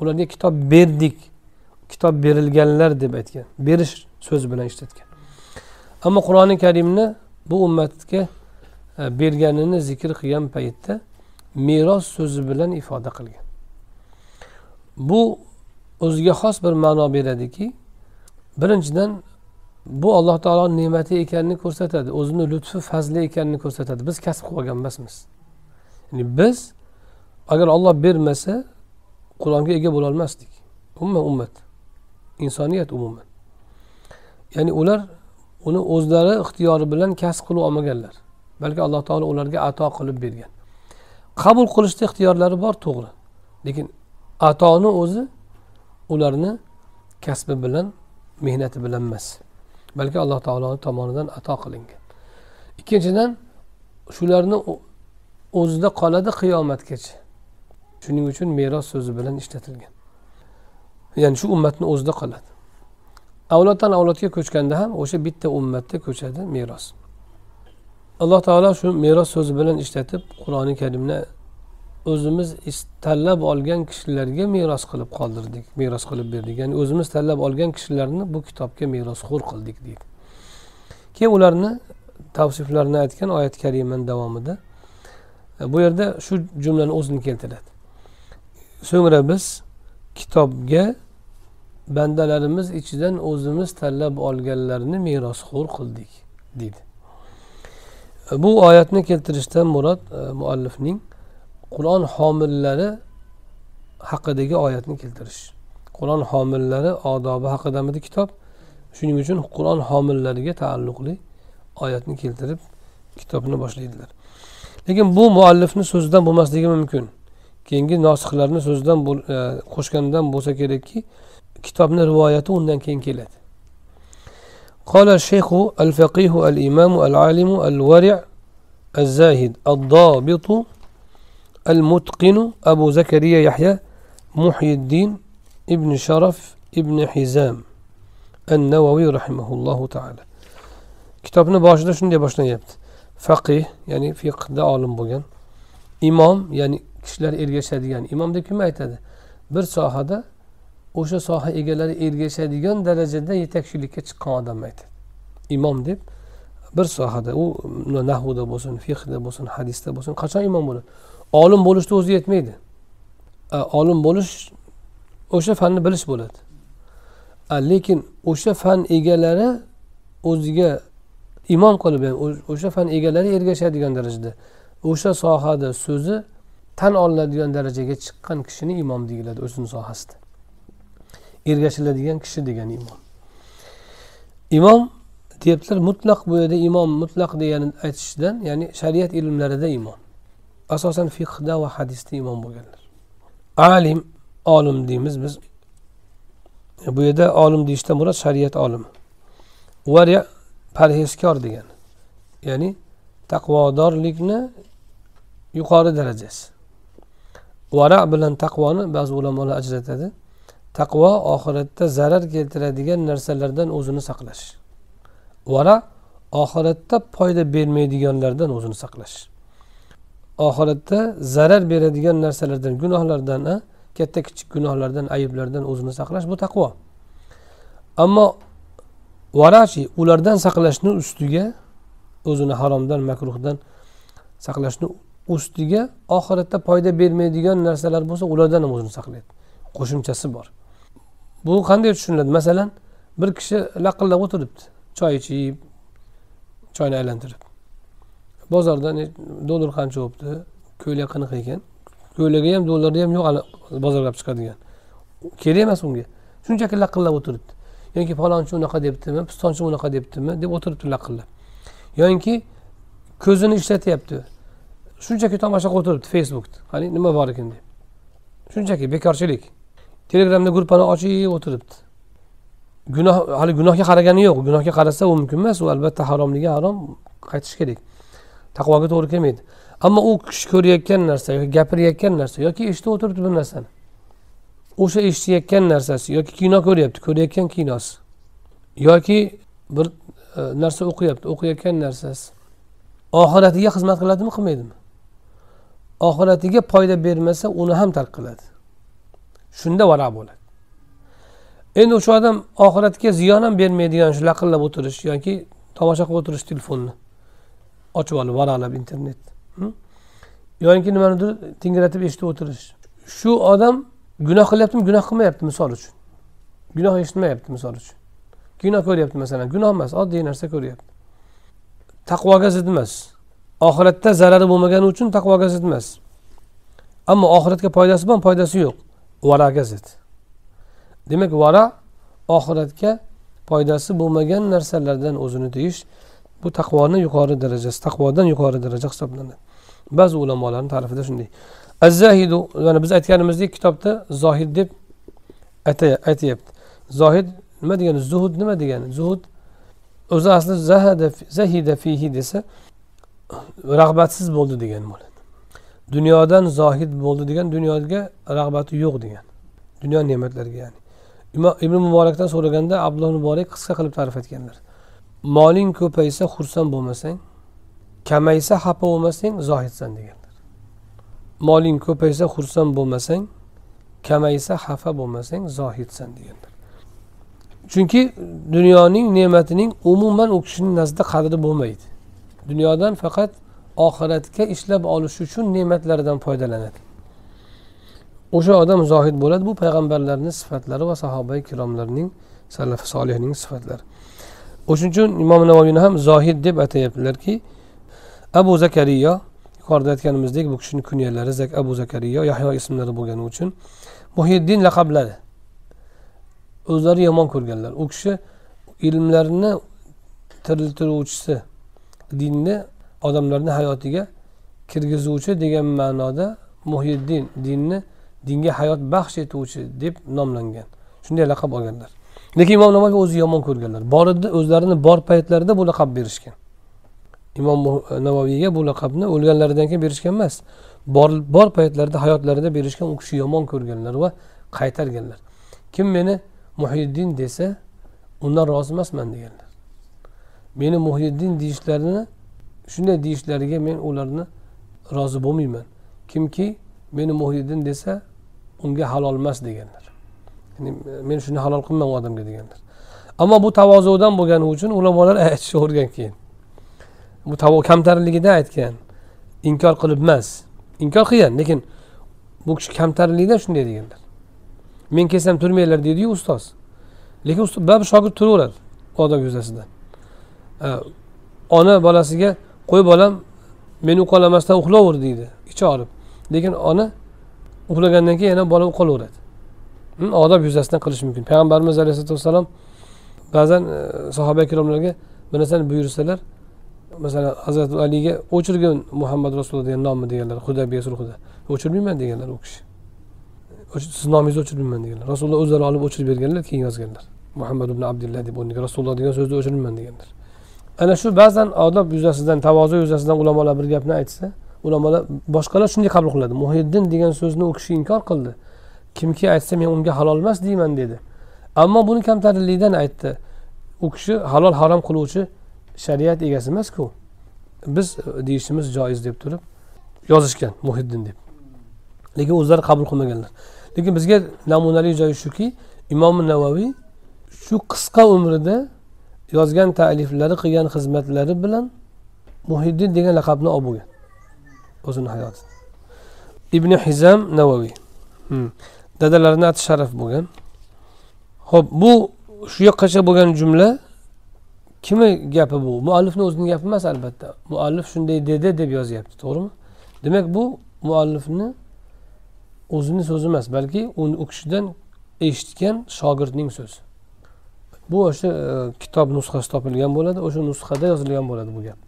Ularga kitob berdik kitob berilganlar deb aytgan. Berish so'zi bilan ishlatgan. Ammo qur'oni karimni bu ummatga e, berganini zikr qilgan paytda meros so'zi bilan ifoda qilgan. Bu o'ziga xos bir ma'no beradiki birinchidan bu alloh taoloni ne'mati ekanini ko'rsatadi o'zini lutfi fazli ekanini ko'rsatadi. Biz kasb qilib olgan emasmiz. Ya'ni biz agar olloh bermasa qur'onga ega bo'lolmasdik umuman ummat. Insoniyat umuman. Ya'ni ular uni o'zlari ixtiyori bilan kasb qilib olmaganlar. Balki alloh taolo ularga ato qilib bergan. Qabul qilishda ixtiyorlari bor to'g'ri. Lekin atoni o'zi ularni kasbi bilan mehnati bilan emas balki alloh taoloni tomonidan ato qilingan. Ikkinchidan shularni o'zida qoladi qiyomatgacha. Shuning uchun meros so'zi bilan ishlatilgan. Ya'ni shu ummatni o'zida qoladi. Avloddan avlodga ko'chganda ham o'sha bitta ummatda ko'chadi meros. Alloh taolo shu meros so'zi bilan ishlatib qur'oni karimni o'zimiz tanlab olgan kishilarga meros qilib qoldirdik meros qilib berdik. Ya'ni o'zimiz tanlab olgan kishilarni bu kitobga merosxo'r qildik deydi. Keyin ularni tavsiflarini aytgan oyat karimani davomida e, bu yerda shu jumlani o'zini keltiradi. So'ngra biz kitobga bandalarimiz ichidan o'zimiz tanlab olganlarni merosxo'r qildik deydi. E, bu oyatni keltirishdan murod e, muallifning qur'on homillari haqidagi oyatni keltirish qur'on homillari odobi haqidamidi kitob shuning uchun qur'on homillariga taalluqli oyatni keltirib kitobni boshlaydilar lekin bu muallifni so'zidan bo'lmasligi mumkin keyingi nosihlarni so'zidan e, qo'shgandan bo'lsa kerakki kitobni rivoyati undan keyin keladi قال الشيخ الفقيه الإمام العالم الورع الزاهد الضابط المتقن أبو زكريا يحيى محي الدين ابن شرف ابن حزام النووي رحمه الله تعالى kitobni boshida shunday boshlanyapti faqih ya'ni fiqda olim bo'lgan imom ya'ni kishilar ergashadigan imom deb kim aytadi bir sohada o'sha soha egalari ergashadigan darajada yetakchilikka chiqqan odamni aytadi imom deb bir sohada u nahvda bo'lsin fiqda bo'lsin hadisda bo'lsin qachon imom bo'ladi Olim bo'lishni o'zi yetmaydi. Olim bo'lish o'sha fanni bilish bo'ladi. Lekin o'sha fan egalari o'ziga imom qilib o'sha fan egalari ergashadigan darajada. O'sha sohada so'zi tan olinadigan darajaga chiqqan kishini imom deyiladi o'zini sohasida. Ergashiladigan kishi degani imom imom deyaptilar mutlaq bu yerda imom mutlaq degani aytishdan ya'ni shariat ilmlarida imom. Asosan fiqda va hadisda imom bo'lganlar. Alim olim deymiz biz. Bu yerda olim deyishda murod shariat olimi vari parhezkor degani. Ya'ni taqvodorlikni yuqori darajasi. Vara bilan taqvoni ba'zi ulamolar ajratadi. Taqvo oxiratda zarar keltiradigan narsalardan o'zini saqlash. Vara oxiratda foyda bermaydiganlardan o'zini saqlash. Oxiratda zarar beradigan narsalardan gunohlardan katta kichik gunohlardan ayblardan o'zini saqlash bu taqvo. Ammo varachi ulardan saqlashni ustiga o'zini haromdan makruhdan saqlashni ustiga oxiratda foyda bermaydigan narsalar bo'lsa ulardan ham o'zini saqlaydi. Qo'shimchasi bor. Bu qanday tushuniladi? Masalan bir kishi laqillab o'tiribdi. Choy ichib choyni aylantirib. Bozorda dollar qancha bo'libdi ko'ylak qanaqa ekan. Ko'ylagi ham dollari ham yo'q bozorga olib chiqadigan. Kerak emas unga. Shunchaki laqillab o'tiribdi. Yoki falonchi unaqa debdimi pistonchi unaqa debdimi deb o'tiribdi laqillab yoki ko'zini ishlatyapti. Shunchaki tomosha qilib o'tiribdi facebookda. Qani nima bor ekan deb. Shunchaki bekorchilik. Telegramda gruppani ochib o'tiribdi. Gunoh hali gunohga qaragani yo'q. Gunohga qarasa u mumkin emas u albatta haromligi harom qaytish kerak. Taqvoga to'g'ri kelmaydi. Ammo u kishi ko'rayotgan narsa yoki gapirayotgan narsa yoki eshitib o'tiribdi bir narsani. O'sha eshitayotgan narsasi yoki kino ko'ryapti ko'rayotgan kinosi yoki bir e, narsa o'qiyapti o'qiyotgan narsasi. Oxiratiga xizmat qiladimi qilmaydimi? Oxiratiga foyda bermasa uni ham tark qiladi. Shunda varaq bo'ladi. Endi o'sha odam oxiratga ziyon ham bermaydigan shu laqillab o'tirish yoki tomosha qilib o'tirish telefonni ochib olib varaqlab internet. Yoki nimanidir tingratib eshitib o'tirish. Shu odam gunoh qilyaptimi? Gunoh qilmayapti misol uchun. Gunoh eshitmayapti misol uchun. Kino ko'ryapti masalan. Gunoh emas oddiy narsa ko'ryapti. Taqvoga zid emas. Oxiratda zarari bo'lmagani uchun taqvoga zid emas. Ammo oxiratga foydasi bor foydasi yo'q. Varaga zid. Demak vara oxiratga foydasi bo'lmagan narsalardan o'zini tiyish bu taqvoni yuqori darajasi taqvodan yuqori daraja hisoblanadi. Ba'zi ulamolarni ta'rifida shunday. Azzahidu mana biz aytganimizdek kitobda zohid deb aytyapti. Zohid nima degani? Zuhud nima degani? Zuhud o'zi asli zahida fihi desa rag'batsiz bo'ldi degan bo'ladi. Dunyodan zohid bo'ldi degan dunyoga rag'bati yo'q degan. Dunyo ne'matlariga ya'ni. Ibn muborakdan so'raganda abdulloh muborak qisqa qilib ta'rif etganlar. Moling ko'paysa xursand bo'lmasang kamaysa xafa bo'lmasang zohidsan deganlar. Moling ko'paysa xursand bo'lmasang kamaysa xafa bo'lmasang zohidsan deganlar. Chunki dunyoning ne'matining umuman u kishini nazdida qadri bo'lmaydi. Dunyodan faqat oxiratga ishlab olish uchun ne'matlardan foydalanadi. O'sha odam zohid bo'ladi bu payg'ambarlarni sifatlari va sahoba ikromlarning salaf solihning sifatlari. O'shuning uchun imom navoiyni ham zohid deb atayaptilarki abu zakariyo yuqorida aytganimizdek bu kishini kunyalari abu zakariyo yahyo ismlari bo'lgani uchun muhiddin laqablari. O'zlari yomon ko'rganlar. U kishi ilmlarni tiriltiruvchisi dinni odamlarni hayotiga kirgizuvchi degan ma'noda muhiddin dinni dinga hayot baxsh etuvchi deb nomlangan. Shunday laqab olganlar. Lekin imom navoiy o'zi yomon ko'rganlar. Borida o'zlarini bor paytlarida bu laqab berishgan. Imom e, navoiyga bu laqabni o'lganlaridan keyin berishgan emas. Bor bor paytlarida hayotlarida berishgan u kishi yomon ko'rganlar va qaytarganlar. Kim meni muhiddin desa undan rozi emasman deganlar. Meni muhiddin deyishlarini shunday deyishlariga men ularni rozi bo'lmayman. Kimki meni muhiddin desa unga halol emas deganlar. Men shuni halol qilmayman u odamga deganlar ammo bu tavozudan bo'lgani uchun ulamolar aytishavergan keyin. Bu kamtarligida aytgan inkor qilib emas. Inkor qilgan lekin bu kishi kamtarlikdan shunday deganlar men kelsam turmanglar deydiyu ustoz. Lekin baribir shogird turaveradi odob yuzasidan ona bolasiga qo'y bolam meni uxlamasdan uxlaver deydi ichi olib. Lekin ona uxlagandan keyin yana bola qolaveradi odob yuzasidan qilish mumkin. Payg'ambarimiz alayhisalotu vassalom ba'zan e, sahoba ikromlarga bir narsani buyursalar masalan hazrati aliga o'chirgin muhammad rasululloh degan nomni deganlar hudabiya sulhida o'chirmayman deganlar u kishi. Sizni nomingizni o'chirmayman deganlar. Rasululloh o'zlari olib o'chirib berganlar keyin yozganlar. Muhammad ibn abdulloh deb o'rniga rasululloh degan so'zni o'chirmayman deganlar. Ana shu ba'zan odob yuzasidan tavozu yuzasidan ulamolar bir gapni aytsa ulamolar boshqalar shunday qabul qiladi. Muhiddin degan so'zni u kishi inkor qildi. Kimki aytsa men unga halol emas deyman dedi. Ammo buni kamtarinlikdan aytdi. U kishi halol harom qiluvchi shariat egasi emasku. Biz e, deyishimiz joiz deb turib yozishgan muhiddin deb. Lekin o'zlari qabul qilmaganlar. Lekin bizga namunali joyi shuki imom navoiy shu qisqa umrida yozgan taliflari qilgan xizmatlari bilan muhiddin degan laqabni olib bo'lgan o'zini hayotida ibn hizam navoiy hmm. Dadalarini ati sharaf bo'lgan. Ho'p bu shu yoqqacha bo'lgan jumla kimni gapi bu? Muallifni o'zini gapi emas albatta. Muallif shunday dedi deb yozyapti to'g'rimi? Demak bu muallifni o'zini so'zi emas balki u kishidan eshitgan shogirdning so'zi. Bu o'sha e, kitob nusxasi topilgan bo'ladi o'sha nusxada yozilgan bo'ladi bu gap.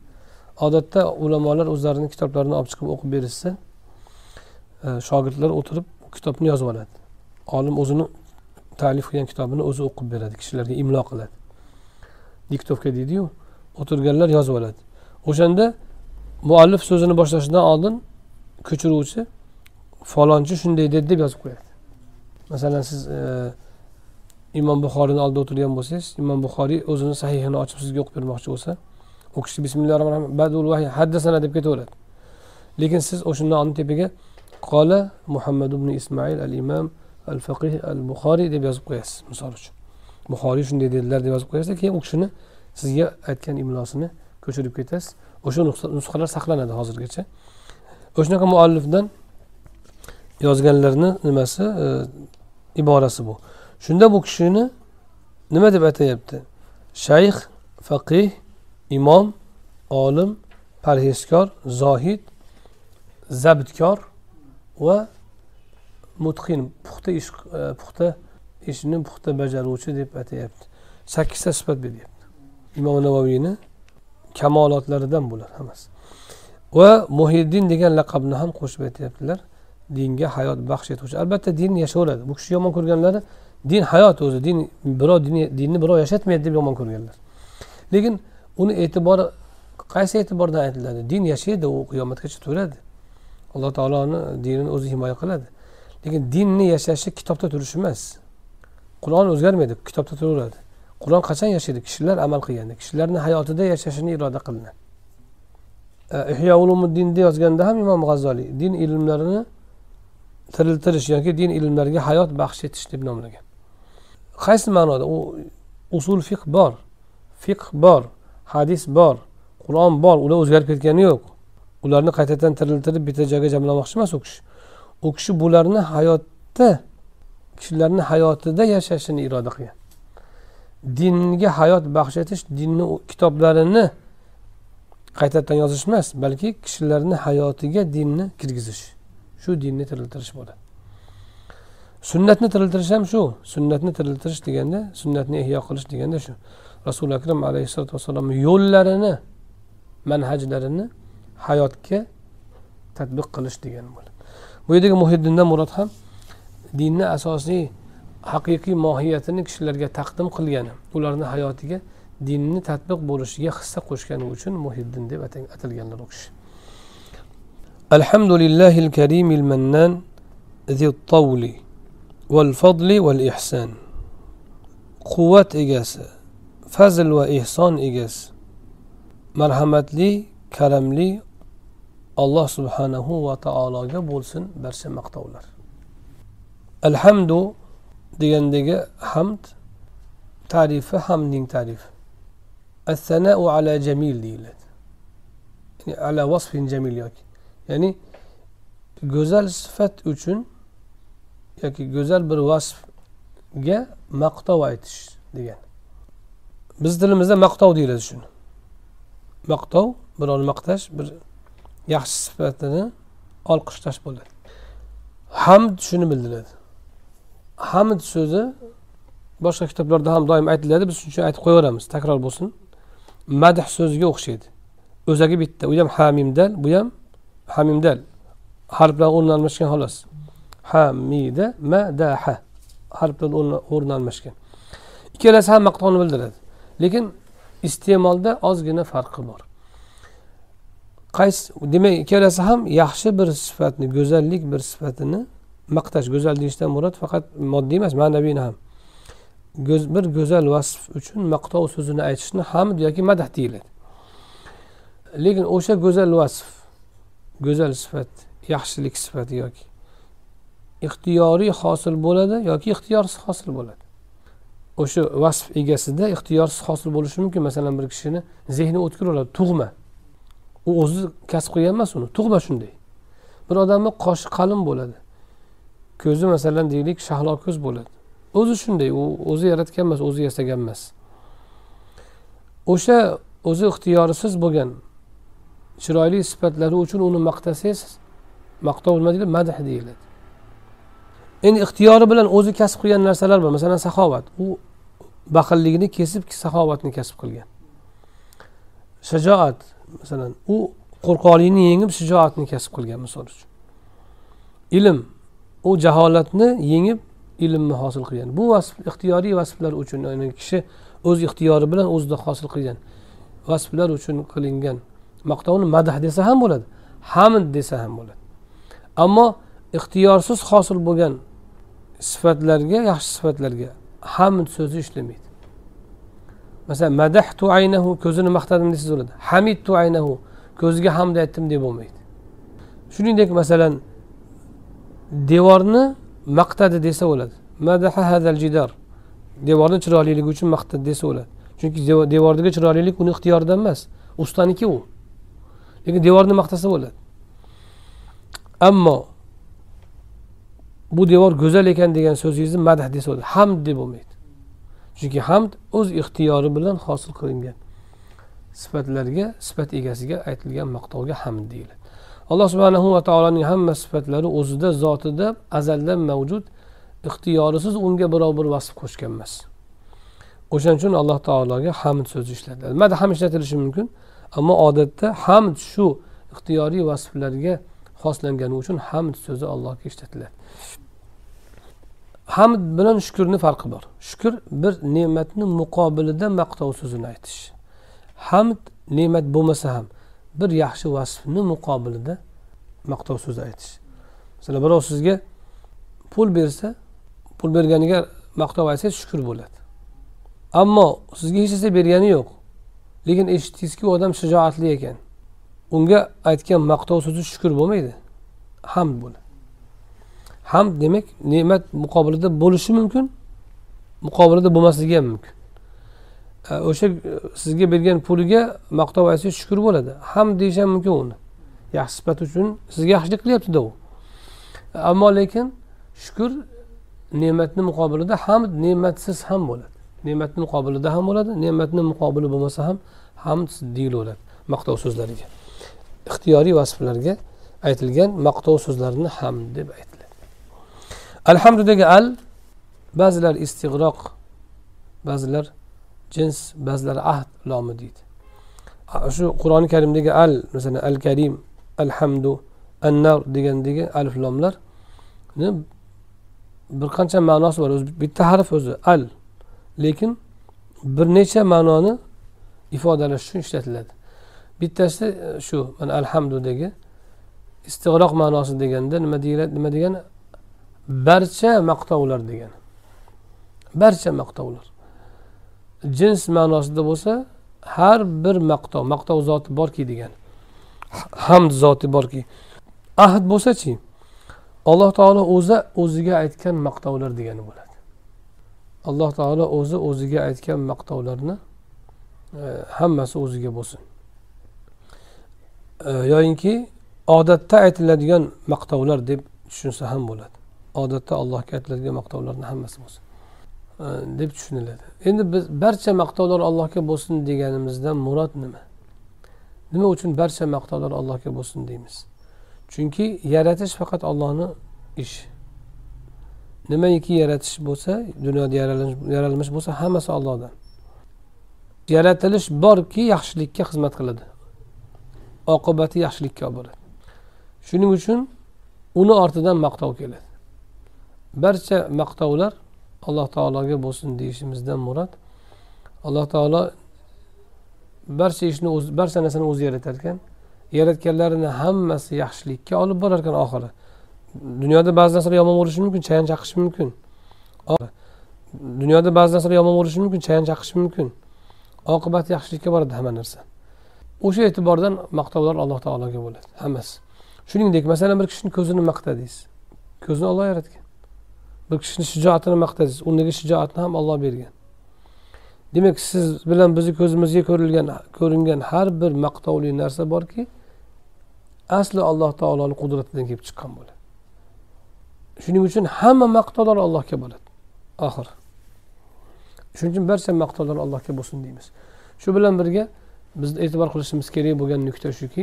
Odatda ulamolar o'zlarini kitoblarini olib chiqib o'qib berishsa e, shogirdlar o'tirib kitobni yozib oladi. Olim o'zini talif qilgan kitobini o'zi o'qib beradi kishilarga imlo qiladi. Diktovka deydiyu o'tirganlar yozib oladi. O'shanda muallif so'zini boshlashidan oldin ko'chiruvchi falonchi shunday dedi deb yozib qo'yadi. Masalan siz e, imom buxoriyni oldida o'tirgan bo'lsangiz imom buxoriy o'zini sahihini ochib sizga o'qib bermoqchi bo'lsa u kishi bismillahi rohmanir rohim badul vahiy haddasana deb ketaveradi. Lekin siz o'shandan oldin tepaga qola muhammad ibn ismoil al imom al faqih al buxoriy deb yozib qo'yasiz misol uchun. Buxoriy shunday dedilar deb yozib qo'yasiz keyin u kishini sizga aytgan imlosini ko'chirib ketasiz. O'sha nusxalar saqlanadi hozirgacha. O'shanaqa muallifdan yozganlarni nimasi e, iborasi bu. Shunda bu kishini nima deb atayapti shayx faqih imom olim parhezkor zohid zabtkor va mutqin puxta ish e, puxta ishni puxta bajaruvchi deb aytyapti sakkizta sifat beryapti. Imom navoiyni kamolotlaridan bular hammasi. Va muhiddin degan laqabni ham qo'shib aytyaptilar dinga hayot baxsh etuvchi. Albatta din yashaveradi. Bu kishi yomon ko'rganlari din hayot o'zi din birov dinni birov yashatmaydi deb yomon ko'rganlar. Lekin uni e'tibori qaysi e'tibordan aytiladi? Din yashaydi u qiyomatgacha turadi alloh taoloni dinini o'zi himoya qiladi. Lekin dinni yashashi kitobda turishi emas. Qur'on o'zgarmaydi kitobda turaveradi. Qur'on qachon yashaydi? Kishilar amal qilganda kishilarni hayotida yashashini iroda qilinadi e, ihyo ulumuddinda yozganda ham imom g'azzoliy din ilmlarini tiriltirish yoki din ilmlariga hayot baxsh etish deb nomlagan. Qaysi ma'noda? U usul fiq bor. Fiqh bor hadis bor qur'on bor ular o'zgarib ketgani yo'q. Ularni qaytadan tiriltirib bitta joyga jamlamoqchi emas u kishi. U kishi bularni hayotda kishilarni hayotida yashashini iroda qilgan. Dinga hayot baxsh etish dinni kitoblarini qaytadan yozish emas balki kishilarni hayotiga dinni kirgizish. Shu dinni tiriltirish bo'ladi. Sunnatni tiriltirish ham shu. Sunnatni tiriltirish deganda sunnatni ehyo qilish deganda shu. Rasuli akram alayhissalotu vassalomni yo'llarini manhajlarini hayotga tadbiq qilish degani bo'ladi bu yerdagi muhiddindan murod ham dinni asosiy haqiqiy mohiyatini kishilarga taqdim qilgani ularni hayotiga dinni tadbiq bo'lishiga hissa qo'shgani uchun muhiddin deb atalganlar u kishi alhamdulillahil karimil mannan zi tavli val fadli val ihson quvvat egasi fazl va ehson egasi marhamatli karamli alloh subhanahu va taologa bo'lsin barcha maqtovlar. Alhamdu degandagi hamd tarifi hamdning tarifi. Assanau ala jamil deyiladi. Ala vasfin jamil yoki. Ya'ni go'zal sifat uchun yoki go'zal bir vasfga maqtov aytish degan. Biz tilimizda maqtov deyiladi shuni. Maqtov birovni maqtash bir yaxshi sifatini olqishlash bo'ladi hamd shuni bildiradi. Hamd so'zi boshqa kitoblarda ham doim aytiladi. Biz shuning uchun aytib qo'yaveramiz takror bo'lsin. Madh so'ziga o'xshaydi. O'zagi bitta u ham hamimdal bu ham hamimdal harflar o'rni almashgan xolos. Hamida madaha. Harflar o'rni almashgan ikkalasi ham maqtovni bildiradi. Lekin iste'molda ozgina farqi bor. Qaysi demak ikkalasi ham yaxshi bir sifatni go'zallik bir sifatini maqtash go'zal deyishdan murod faqat moddiy emas ma'naviyni ham. Bir go'zal vasf uchun maqtov so'zini aytishni hamd yoki madah deyiladi. Lekin o'sha go'zal vasf go'zal sifat yaxshilik sifati yoki ixtiyoriy hosil bo'ladi yoki ixtiyorsiz hosil bo'ladi. O'sha vasf egasida ixtiyorsiz hosil bo'lishi mumkin. Masalan bir kishini zehni o'tkir bo'ladi tug'ma. U o'zi kasb qilgan emas uni tug'ma shunday. Bir odamni qoshi qalin bo'ladi. Ko'zi masalan deylik shahlo ko'z bo'ladi. O'zi shunday u o'zi yaratgan emas o'zi yasagan emas. O'sha o'zi ixtiyorisiz bo'lgan chiroyli sifatlari uchun uni maqtasangiz maqtov nima deyiladi madh deyiladi. Endi ixtiyori bilan o'zi kasb qilgan narsalar bor. Masalan saxovat. U baxilligini kesib saxovatni kasb qilgan. Shajoat. Masalan u qo'rqoqlikni yengib shijoatni kasb qilgan misol uchun. Ilm u jaholatni yengib ilmni hosil qilgan. Bu vasf ixtiyoriy vasflar uchun ya'ni kishi o'z ixtiyori bilan o'zida hosil qilgan vasflar uchun qilingan maqtovni madah desa ham bo'ladi hamd desa ham bo'ladi. Ammo ixtiyorsiz hosil bo'lgan sifatlarga yaxshi sifatlarga hamd so'zi ishlamaydi. Masalan madahtu aynahu ko'zini maqtadim desangiz bo'ladi. Hamidtu aynahu ko'ziga hamd aytdim deb bo'lmaydi. Shuningdek masalan devorni maqtadi desa bo'ladi. Madaha hadal jidar devorni chiroyliligi uchun maqtadi desa bo'ladi. Chunki devordagi chiroylilik uni ixtiyorida emas ustaniki u. Lekin devorni maqtasa bo'ladi. Ammo bu devor go'zal ekan degan so'zingizni madah desa bo'ladi. Hamd deb bo'lmaydi. Chunki hamd o'z ixtiyori bilan hosil qilingan. Sifatlarga sifat egasiga aytilgan maqtovga hamd deyiladi. Alloh subhanahu va taoloning hamma sifatlari o'zida zotida azaldan mavjud ixtiyorisiz unga birov bir vasf qo'shgan emas. O'shaning uchun alloh taologa hamd so'zi ishlatiladi. Mada ham ishlatilishi mumkin ammo odatda hamd shu ixtiyoriy vasflarga xoslangani uchun hamd so'zi allohga ishlatiladi. Hamd bilan shukurni farqi bor. Shukur bir ne'matni muqobilida maqtov so'zini aytish. Hamd ne'mat bo'lmasa ham bir yaxshi vasfni muqobilida maqtov so'zi aytish. Masalan birov sizga pul bersa pul berganiga maqtov aytsangiz shukur bo'ladi. Ammo sizga hech narsa bergani yo'q. Lekin eshitdingizki u odam shijoatli ekan. Unga aytgan maqtov so'zi shukur bo'lmaydi hamd bo'ladi. Hamd demak ne'mat muqobilida bo'lishi mumkin muqobilida bo'lmasligi ham mumkin. E, o'sha e, sizga bergan puliga maqtov aytsangiz shukur bo'ladi. Hamd deyish ham mumkin uni. Yaxshi sifat uchun sizga yaxshilik qilyaptida u. Ammo lekin shukur ne'matni muqobilida hamd ne'matsiz ham bo'ladi. Ne'matni muqobilida ham bo'ladi ne'matni muqobili bo'lmasa ham hamd deyilaveradi maqtov so'zlariga. Ixtiyoriy vasflarga aytilgan maqtov so'zlarini hamd deb aytiladi. Alhamdudagi al ba'zilar istig'roq ba'zilar jins ba'zilar ahd lomi deydi. Shu qur'oni karimdagi al masalan al karim alhamdu annar degandagi alif lomlarni bir qancha ma'nosi bor. Bitta harf o'zi al. Lekin bir necha ma'noni ifodalash uchun ishlatiladi. Bittasi e, shu mana alhamdudagi istig'roq ma'nosi deganda nima deyiladi nima degani? Barcha maqtovlar degani barcha maqtovlar. Jins ma'nosida bo'lsa har bir maqtov maqtov zoti borki degani hamd zoti borki. Ahd bo'lsachi alloh taolo o'zi o'ziga aytgan maqtovlar degani bo'ladi. Alloh taolo o'zi o'ziga aytgan maqtovlarni e, hammasi o'ziga bo'lsin. E, yoyinki odatda aytiladigan maqtovlar deb tushunsa ham bo'ladi. Odatda allohga aytiladigan maqtovlarni hammasi bo'lsin. Deb tushuniladi. Endi biz barcha maqtovlar allohga bo'lsin deganimizdan murod nima? Nima uchun barcha maqtovlar allohga bo'lsin deymiz? Chunki yaratish faqat ollohni ishi. Nimaiki yaratish bo'lsa dunyoda yaralmish bo'lsa hammasi ollohdan yaratilish borki yaxshilikka xizmat qiladi. Oqibati yaxshilikka olib boradi shuning uchun uni ortidan maqtov keladi. Barcha maqtovlar alloh taologa bo'lsin deyishimizdan murod alloh taolo barcha ishni o'zi barcha narsani o'zi yaratar ekan yaratganlarini hammasi yaxshilikka olib borar ekan oxiri. Dunyoda ba'zi narsalar yomon bo'lishi mumkin chayon chaqishi mumkin. Dunyoda ba'zi narsalar yomon bo'lishi mumkin chayon chaqishi mumkin. Oqibati yaxshilikka boradi hamma narsa. O'sha e'tibordan maqtovlar alloh taologa bo'ladi hammasi. Shuningdek masalan bir kishini ko'zini maqtadingiz. Ko'zni olloh yaratgan. Bir kishini shijoatini maqtaysiz undagi shijoatni ham olloh bergan. Demak siz bilan bizni ko'zimizga ko'rilgan ko'ringan har bir maqtovli narsa borki asli alloh taoloni qudratidan kelib chiqqan bo'ladi. Shuning uchun hamma maqtovlar allohga bo'ladi. Oxiri shuning uchun barcha maqtovlar allohga bo'lsin deymiz. Shu bilan birga biz e'tibor qilishimiz kerak bo'lgan nuqta shuki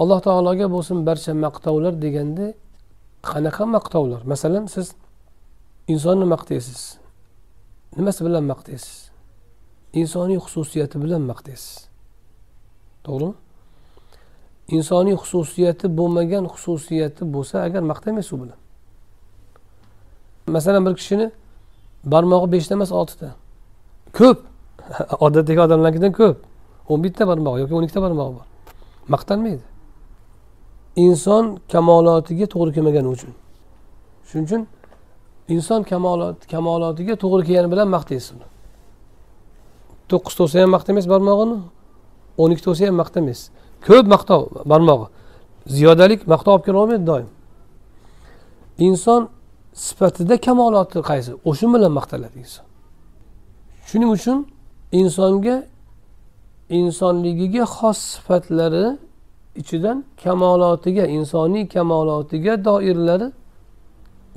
alloh taologa bo'lsin barcha maqtovlar deganda qanaqa maqtovlar? Masalan siz insonni maqtaysiz. Nimasi bilan maqtaysiz? Insoniy xususiyati bilan maqtaysiz. To'g'rimi? Insoniy xususiyati bo'lmagan xususiyati bo'lsa agar maqtamaysiz u bilan. Masalan bir kishini barmog'i beshta emas oltita. Ko'p. Odatdagi odamlarnikidan ko'p. O'n bitta barmog'i yoki o'n ikkita barmog'i bor. Maqtanmaydi. Inson kamolotiga to'g'ri kelmagani uchun. Shuning uchun inson kamolot kamolotiga to'g'ri kelgani bilan maqtaysiz uni. To'sa ham maqtamaysiz barmog'ini o'n ikki to'sa ham maqtamaysiz ko'p maqtov barmog'i. Ziyodalik maqtov olib kelaolmaydi doim. Inson sifatida kamoloti qaysi? O'sha bilan maqtaladi inson. Shuning uchun insonga insonligiga xos sifatlari ichidan kamolotiga insoniy kamolotiga doirlari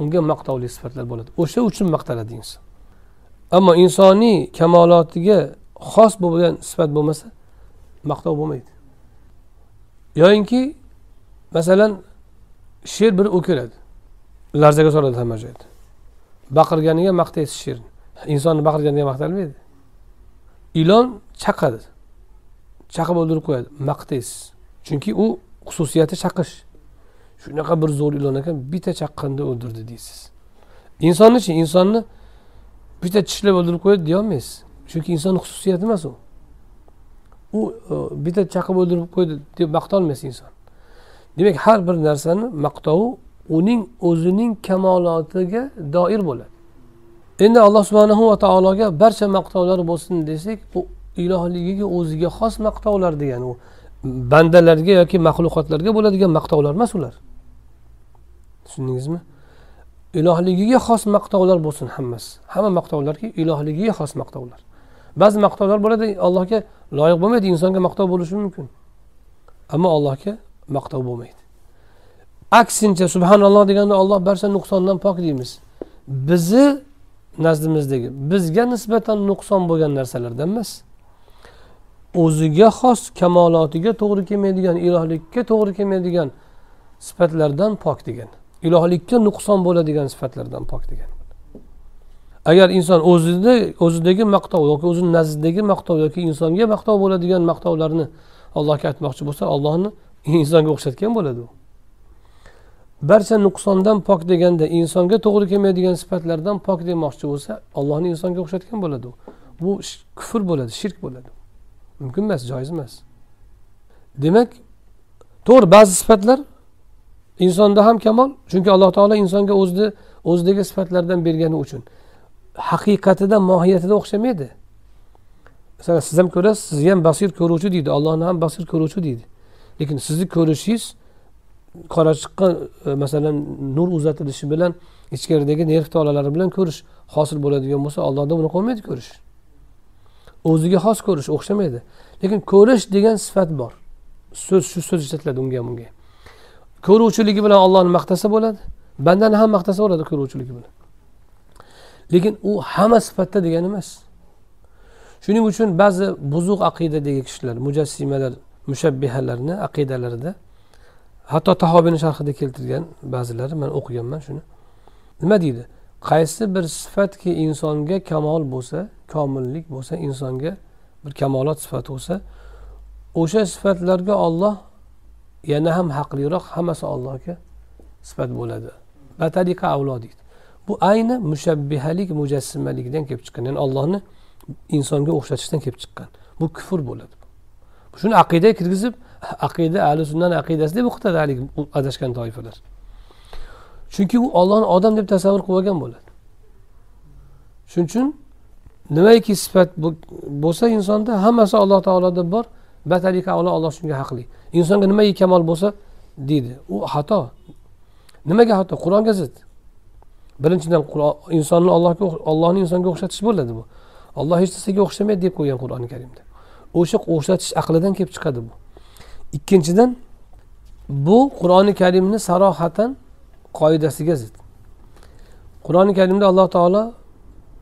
unga maqtovli sifatlar bo'ladi. O'sha uchun maqtaladi inson. Ammo insoniy kamolotiga xos bo'lgan sifat bo'lmasa maqtov bo'lmaydi. Yoyinki masalan sher bir o'kiradi larzaga soladi hamma joyda. Baqirganiga maqtaysiz sherni insonni baqirganiga maqtalmaydi. Ilon chaqadi. Chaqib o'ldirib qo'yadi. Maqtaysiz. Chunki u xususiyati chaqish. Shunaqa bir zo'r ilon ekan bitta chaqqanda o'ldirdi deysiz. Insonnichi insonni bitta tishlab o'ldirib qo'yadi deyolmaysiz. Chunki insonni xususiyati emas u. U e, bitta chaqib o'ldirib qo'ydi deb maqtolmaysiz inson. Demak har bir narsani maqtovi uning o'zining kamolotiga doir bo'ladi. Endi alloh subhanahu va taologa barcha maqtovlar bo'lsin desak bu ilohligiga o'ziga xos maqtovlar degani u. bandalarga yoki maxluqotlarga bo'ladigan maqtovlar emas ular. Tushundingizmi? Ilohligiga xos maqtovlar bo'lsin hammasi. Hamma maqtovlarki ilohligiga xos maqtovlar. Ba'zi maqtovlar bo'ladi allohga loyiq bo'lmaydi insonga maqtov bo'lishi mumkin. Ammo allohga maqtov bo'lmaydi. Aksincha subhanalloh deganda olloh barcha nuqsondan pok deymiz. Bizni nazdimizdagi bizga nisbatan nuqson bo'lgan narsalardan emas. O'ziga xos kamolotiga to'g'ri kelmaydigan ilohlikka to'g'ri kelmaydigan sifatlardan pok degan ilohlikka nuqson bo'ladigan sifatlardan pok degan. Agar inson o'zida o'zidagi maqtov yoki o'zini nazdidagi maqtov yoki insonga maqtov bo'ladigan maqtovlarni allohga aytmoqchi bo'lsa allohni insonga o'xshatgan bo'ladi u. Barcha nuqsondan pok deganda insonga to'g'ri kelmaydigan sifatlardan pok demoqchi bo'lsa allohni insonga o'xshatgan bo'ladi u. Bu kufr bo'ladi shirk bo'ladi mumkin emas joiz emas. Demak to'g'ri ba'zi sifatlar insonda ham kamol chunki alloh taolo insonga o'zini o'zidagi sifatlardan bergani uchun. Haqiqatida mohiyatida o'xshamaydi. Masalan siz ham ko'rasiz sizni ham basir ko'ruvchi deydi allohni ham basir ko'ruvchi deydi. Lekin sizni ko'rishingiz qora chiqqan e, masalan nur uzatilishi bilan ichkaridagi nerv tolalari bilan ko'rish hosil bo'ladigan bo'lsa allohda buni bo'lmaydi ko'rish. O'ziga xos ko'rish o'xshamaydi. Lekin ko'rish degan sifat bor. So'z shu so'z ishlatiladi unga bunga ko'ruvchiligi bilan ollohni maqtasa bo'ladi. Bandani ham maqtasa bo'ladi ko'ruvchiligi bilan. Lekin u hamma sifatda degani emas. Shuning uchun ba'zi buzuq aqidadagi kishilar mujassimalar mushabbihalarni aqidalarida hatto tahobiyni sharhida keltirgan ba'zilari man o'qiganman shuni. Nima deydi? Qaysi bir sifatki insonga kamol bo'lsa komillik bo'lsa insonga bir kamolot sifati bo'lsa o'sha sifatlarga olloh yana ham haqliroq hammasi ollohga sifat bo'ladi. Batariqa avlo deydi. Bu ayni mushabbihalik mujassimalikdan kelib chiqqan ya'ni ollohni insonga o'xshatishdan kelib chiqqan. Bu kufr bo'ladi. Shuni aqidaga kirgizib aqida ahli sunnani aqidasi deb o'qitadi haligi adashgan toifalar. Chunki u ollohni odam deb tasavvur qilib olgan bo'ladi. Shuning uchun nimaiki sifat bo'lsa insonda hammasi alloh taoloda bor batalika avlo olloh shunga haqli. Insonga nimaiki kamol bo'lsa deydi. U xato. Nimaga xato? Qur'onga zid. Birinchidan insonni allohga ollohni insonga o'xshatish bo'ladi bu. Olloh hech narsaga o'xshamaydi deb qo'ygan qur'oni karimda. O'sha o'xshatish aqlidan kelib chiqadi bu. Ikkinchidan bu qur'oni karimni sarohatan qoidasiga zid. Qur'oni karimda alloh taolo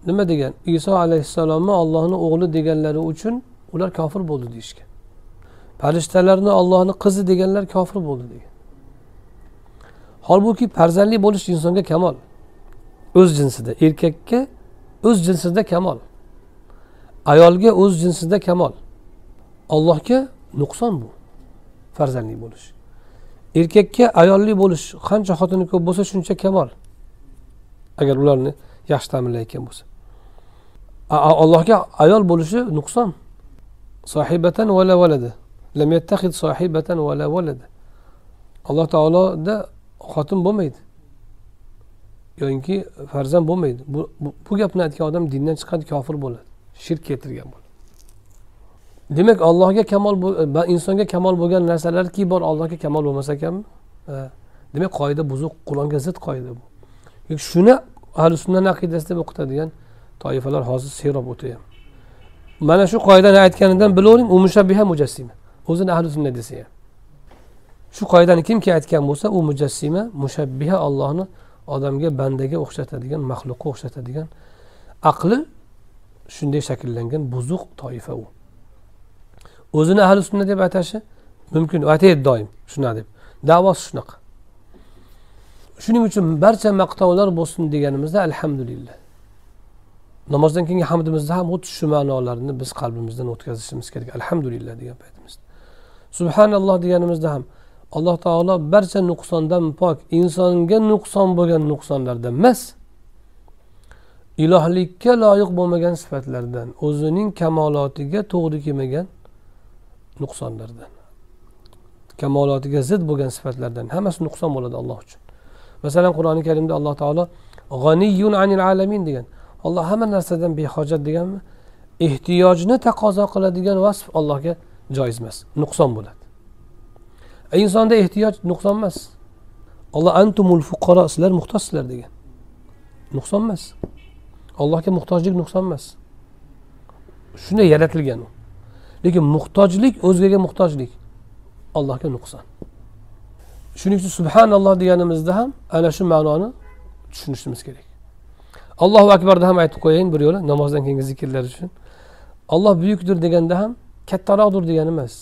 nima degan? Iso alayhissalomni ollohni o'g'li deganlari uchun ular kofir bo'ldi deyishgan. Farishtalarni ollohni qizi deganlar kofir bo'ldi degan. Holbuki farzandli bo'lish insonga kamol. O'z jinsida erkakka o'z jinsida kamol. Ayolga o'z jinsida kamol. Allohga nuqson bu farzandli bo'lish. Erkakka ayolli bo'lish qancha xotini ko'p bo'lsa shuncha kamol. Agar ularni yaxshi ta'minlayotgan bo'lsa. Allohga ayol bo'lishi nuqson. Sohibatan vala valada lam yattahid sohibatan vala valada alloh taoloda xotin bo'lmaydi. Yoinki farzand bo'lmaydi. Bu, bu, bu gapni aytgan odam dindan chiqadi kofir bo'ladi. Shirk keltirgan bo'ladi. Demak allohga kamol e, insonga kamol bo'lgan narsalarki bor allohga kamol bo'lmas ekanmi demak qoida buzuq qur'onga zid qoida bu. Shuni ahli sunnani aqidasi deb o'qitadigan toifalar hozir serob o'tyapti mana shu qoidani aytganidan bilavering u mushabbiha mujassima. O'zini ahli sunna desa ham. Shu qoidani kimki aytgan bo'lsa u mujassima mushabbiha ollohni odamga bandaga o'xshatadigan maxluqqa o'xshatadigan aqli shunday shakllangan buzuq toifa u. o'zini ahli sunna deb atashi mumkin. Aytaydi doim shunaqa deb. Davosi shunaqa. Shuning uchun barcha maqtovlar bo'lsin deganimizda alhamdulillah. Namozdan keyingi hamdimizda ham xuddi shu ma'nolarni biz qalbimizdan o'tkazishimiz kerak. Alhamdulillah degan paytimizda subhanalloh deganimizda ham alloh taolo barcha nuqsondan pok insonga nuqson bo'lgan nuqsonlardan emas ilohlikka loyiq bo'lmagan sifatlardan o'zining kamolotiga to'g'ri kelmagan nuqsonlardan kamolotiga zid bo'lgan sifatlardan hammasi nuqson bo'ladi alloh uchun. Masalan qur'oni karimda alloh taolo g'aniyun anil alamin degan. Olloh hamma narsadan behojat deganmi? Ehtiyojni taqozo qiladigan vasf allohga joiz emas nuqson bo'ladi. E, insonda ehtiyoj nuqson emas. Olloh antumul fuqaro sizlar muhtojsizlar degan. Nuqson emas. Allohga muhtojlik nuqson emas. Shunday yaratilgan u. lekin muhtojlik o'zgaga muhtojlik. Allohga nuqson shuning uchun subhanalloh deganimizda ham ana shu ma'noni tushunishimiz kerak. Allohu akbarda ham aytib qo'yayin bir yo'la namozdan keyingi zikrlar uchun. Olloh buyukdir deganda ham kattaroqdir degani emas.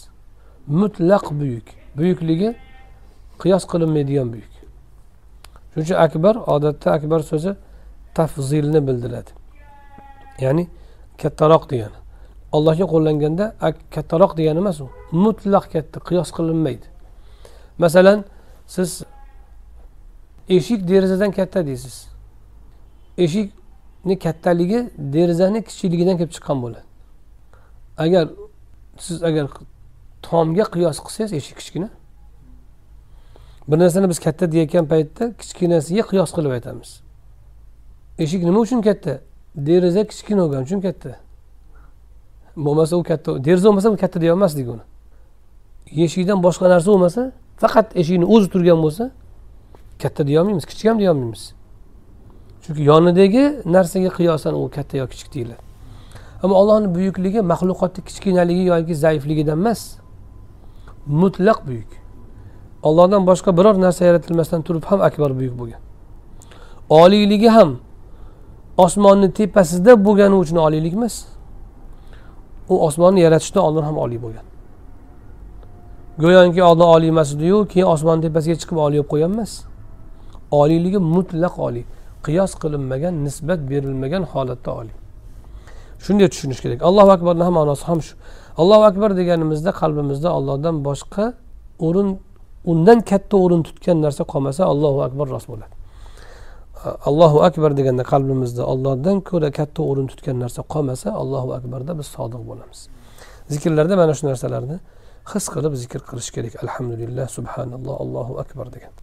Mutlaq buyuk. Buyukligi qiyos qilinmaydigan buyuk. Shuning uchun akbar odatda akbar so'zi tafzilni bildiradi. Ya'ni kattaroq degani. Allohga qo'llanganda kattaroq degani emas u. Mutlaq katta qiyos qilinmaydi. Masalan siz eshik derazadan katta deysiz. Eshikni kattaligi derazani kichikligidan kelib chiqqan bo'ladi. Agar siz agar tomga qiyos qilsangiz eshik kichkina. Bir narsani biz katta deyayotgan paytda kichkinasiga qiyos qilib aytamiz. Eshik nima uchun katta? Deraza kichkina bo'lgani uchun katta. Bo'lmasa u katta deraza bo'lmasa katta katta deyolmasdik uni. Eshikdan boshqa narsa bo'lmasa faqat eshikni o'zi turgan bo'lsa katta deyolmaymiz kichik ham deyolmaymiz chunki yonidagi narsaga qiyosan u katta yo kichik deyiladi. Ammo allohni buyukligi maxluqotni kichkinaligi yoki zaifligidan emas mutlaq buyuk. Allohdan boshqa biror narsa yaratilmasdan turib ham akbar buyuk bo'lgan. Oliyligi ham osmonni tepasida bo'lgani uchun oliylik emas. U osmonni yaratishdan oldin ham oliy bo'lgan. Go'yoki oldin oliy emas ediyu keyin osmonni tepasiga chiqib oliy bo'lib qo'ygan emas. Oliyligi mutlaq oliy qiyos qilinmagan nisbat berilmagan holatda oliy. Shunday tushunish kerak. Allohu akbarni ham ma'nosi ham shu. Allohu akbar deganimizda qalbimizda ollohdan boshqa o'rin undan katta o'rin tutgan narsa qolmasa allohu akbar rost bo'ladi. Allohu akbar deganda qalbimizda ollohdan ko'ra katta o'rin tutgan narsa qolmasa allohu akbarda biz sodiq bo'lamiz. Zikrlarda mana shu narsalarni his qilib zikr qilish kerak. Alhamdulillah subhanalloh allohu akbar degan.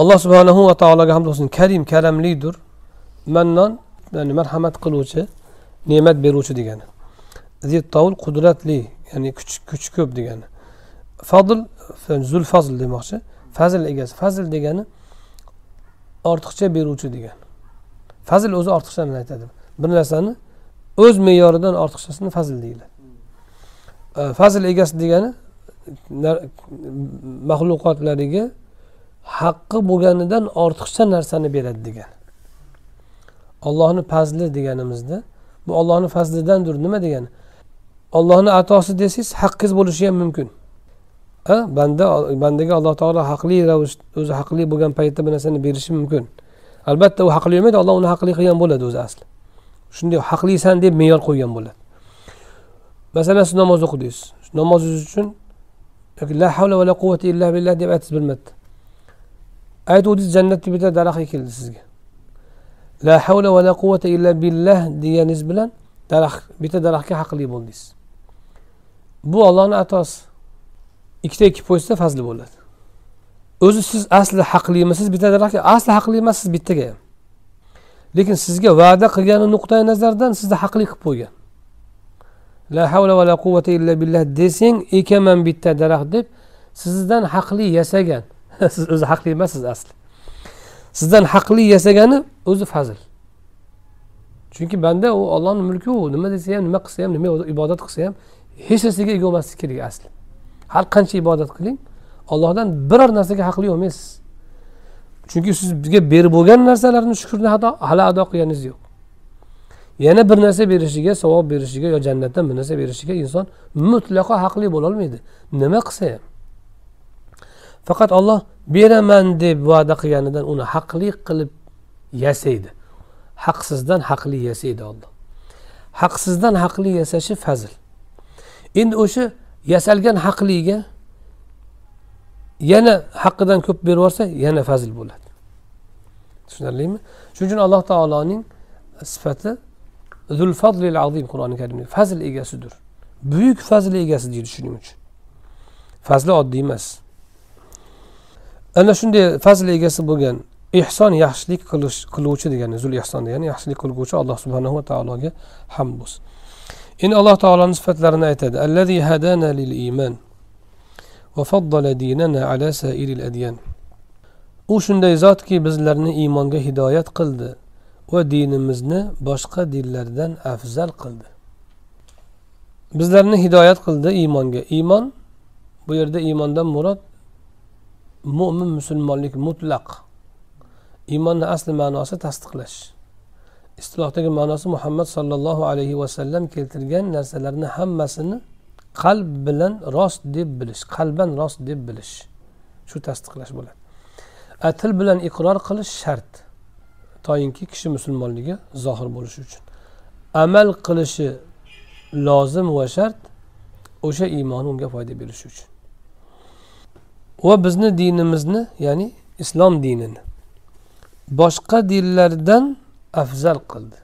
Alloh subhanahu va taologa hamd bo'lsin karim karamlidir. Mannon ya'ni marhamat qiluvchi ne'mat beruvchi degani. Zittovul qudratli ya'ni kuch kuch ko'p degani. Fazl zulfazl demoqchi. Fazl egasi fazl degani ortiqcha beruvchi degan. Fazl o'zi ortiqchani aytadi. Bir narsani o'z me'yoridan ortiqchasini fazl deyiladi fazl egasi degani maxluqotlariga haqqi bo'lganidan ortiqcha narsani beradi degani ollohni fazli deganimizda bu ollohni fazlidandir nima degani? Ollohni atosi desangiz haqqingiz bo'lishi ham mumkin. Banda bandaga alloh taolo haqli ravishda o'zi haqli bo'lgan paytda bir narsani berishi mumkin. Albatta u haqli emaydi alloh uni haqli qilgan bo'ladi o'zi asli. Shunday haqlisan deb me'yor qo'ygan bo'ladi. Masalan siz namoz o'qidingiz. Namozingiz uchun la havla va la quvvata illa billah deb aytasiz bir marta. Aytuvdingiz jannatda bitta daraxt ekildi sizga. La havla va la quvvata illa billah deganingiz bilan daraxt bitta daraxtga haqli bo'ldingiz. Bu ollohni atosi. Ikkita ikki qo'ysa fazli bo'ladi. O'zi siz asli haqlimisiz bitta daraxtga asli haqli emassiz bittaga ham. Lekin sizga va'da qilgani nuqtai nazardan sizni haqli qilib qo'ygan. La havla va la quvvata illa billah desang ekaman bitta daraxt deb sizdan haqli yasagan siz o'zi haqli emassiz asli. Sizdan haqli yasagani o'zi fazl. Chunki banda u ollohni mulki u nima desa ham nima qilsa ham nima ibodat qilsa ham hech narsaga ega bo'lmasligi kerak asli. Har qancha ibodat qiling ollohdan biror narsaga haqli bo'lmaysiz chunki siz bizga berib bo'lgan narsalarni shukrni hali ado qilganingiz yo'q. Yana bir narsa berishiga savob berishiga yo jannatdan bir narsa berishiga inson mutlaqo haqli bo'lolmaydi nima qilsa ham. Faqat olloh beraman deb va'da qilganidan uni haqli qilib yasaydi. Haqsizdan haqli yasaydi olloh haqsizdan haqli yasashi fazil endi o'sha yasalgan haqliga yana haqqidan ko'p berib yuborsa yana fazl bo'ladi. Tushunarlimi? Shuning uchun alloh taoloning sifati zul fazlil azim qur'oni karimda fazl egasidir. Buyuk fazl egasi deydi shuning uchun. Fazli oddiy emas. Ana shunday fazl egasi bo'lgan ehson yaxshilik qiluvchi degani zul ehson degani yaxshilik qilguvchi alloh subhanahu va taologa hamd bo'lsin. Endi alloh taoloni sifatlarini aytadi allazi hadana lil iymon va faddala dinana ala sairil adyan u shunday zotki bizlarni iymonga hidoyat qildi va dinimizni boshqa dinlardan afzal qildi bizlarni hidoyat qildi iymonga iymon bu yerda iymondan murod mo'min musulmonlik mutlaq iymonni asli ma'nosi tasdiqlash istilohdagi ma'nosi muhammad sollallohu alayhi vasallam keltirgan narsalarni hammasini qalb bilan rost deb bilish qalban rost deb bilish. Shu tasdiqlash bo'ladi. A til bilan iqror qilish shart. Toinki kishi musulmonligi zohir bo'lishi uchun. Amal qilishi lozim va shart o'sha iymoni unga foyda berishi uchun. Va bizni dinimizni ya'ni islom dinini boshqa dinlardan afzal qildi.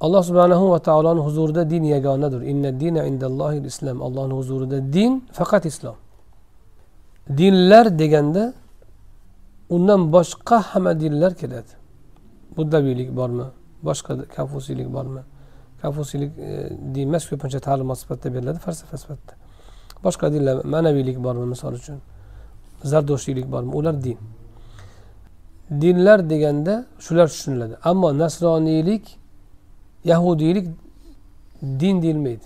Alloh subhanahu va taoloni huzurida din yagonadir. Inna dina indallohi islom allohni huzurida din faqat islom. Dinlar deganda undan boshqa hamma dinlar keladi. Buddaviylik bormi? Boshqa konfusiylik bormi? Konfusiylik e, din emas ko'pincha ta'limot sifatida beriladi falsafa sifatida. Boshqa dinlar ma'naviylik bormi misol uchun? Zardoshiylik bormi? Ular din. Dinlar deganda shular tushuniladi. Ammo nasroniylik yahudiylik din deyilmaydi.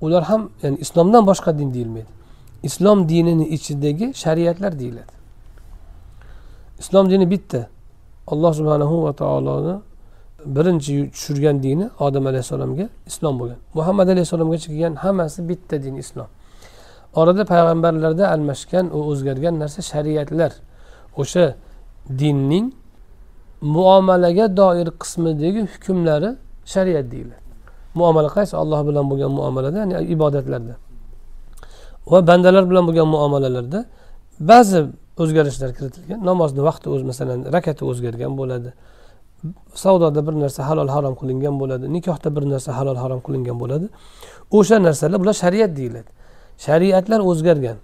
Ular ham ya'ni islomdan boshqa din deyilmaydi. Islom dinini ichidagi shariatlar deyiladi. Islom dini bitta. Alloh subhanahu va taoloni birinchi tushirgan dini odam alayhissalomga islom bo'lgan. Muhammad alayhissalomgacha kelgan hammasi bitta din islom. Orada payg'ambarlarda almashgan u o'zgargan narsa shariatlar. O'sha dinning muomalaga doir qismidagi hukmlari shariat deyiladi. Muomala qaysi? Alloh bilan bo'lgan muomalada ya'ni ibodatlarda. Va bandalar bilan bo'lgan muomalalarda ba'zi o'zgarishlar kiritilgan. Namozni vaqti o'z masalan rakati o'zgargan bo'ladi. Savdoda bir narsa halol harom qilingan bo'ladi. Nikohda bir narsa halol harom qilingan bo'ladi. O'sha narsalar bular shariat deyiladi. Shariatlar o'zgargan.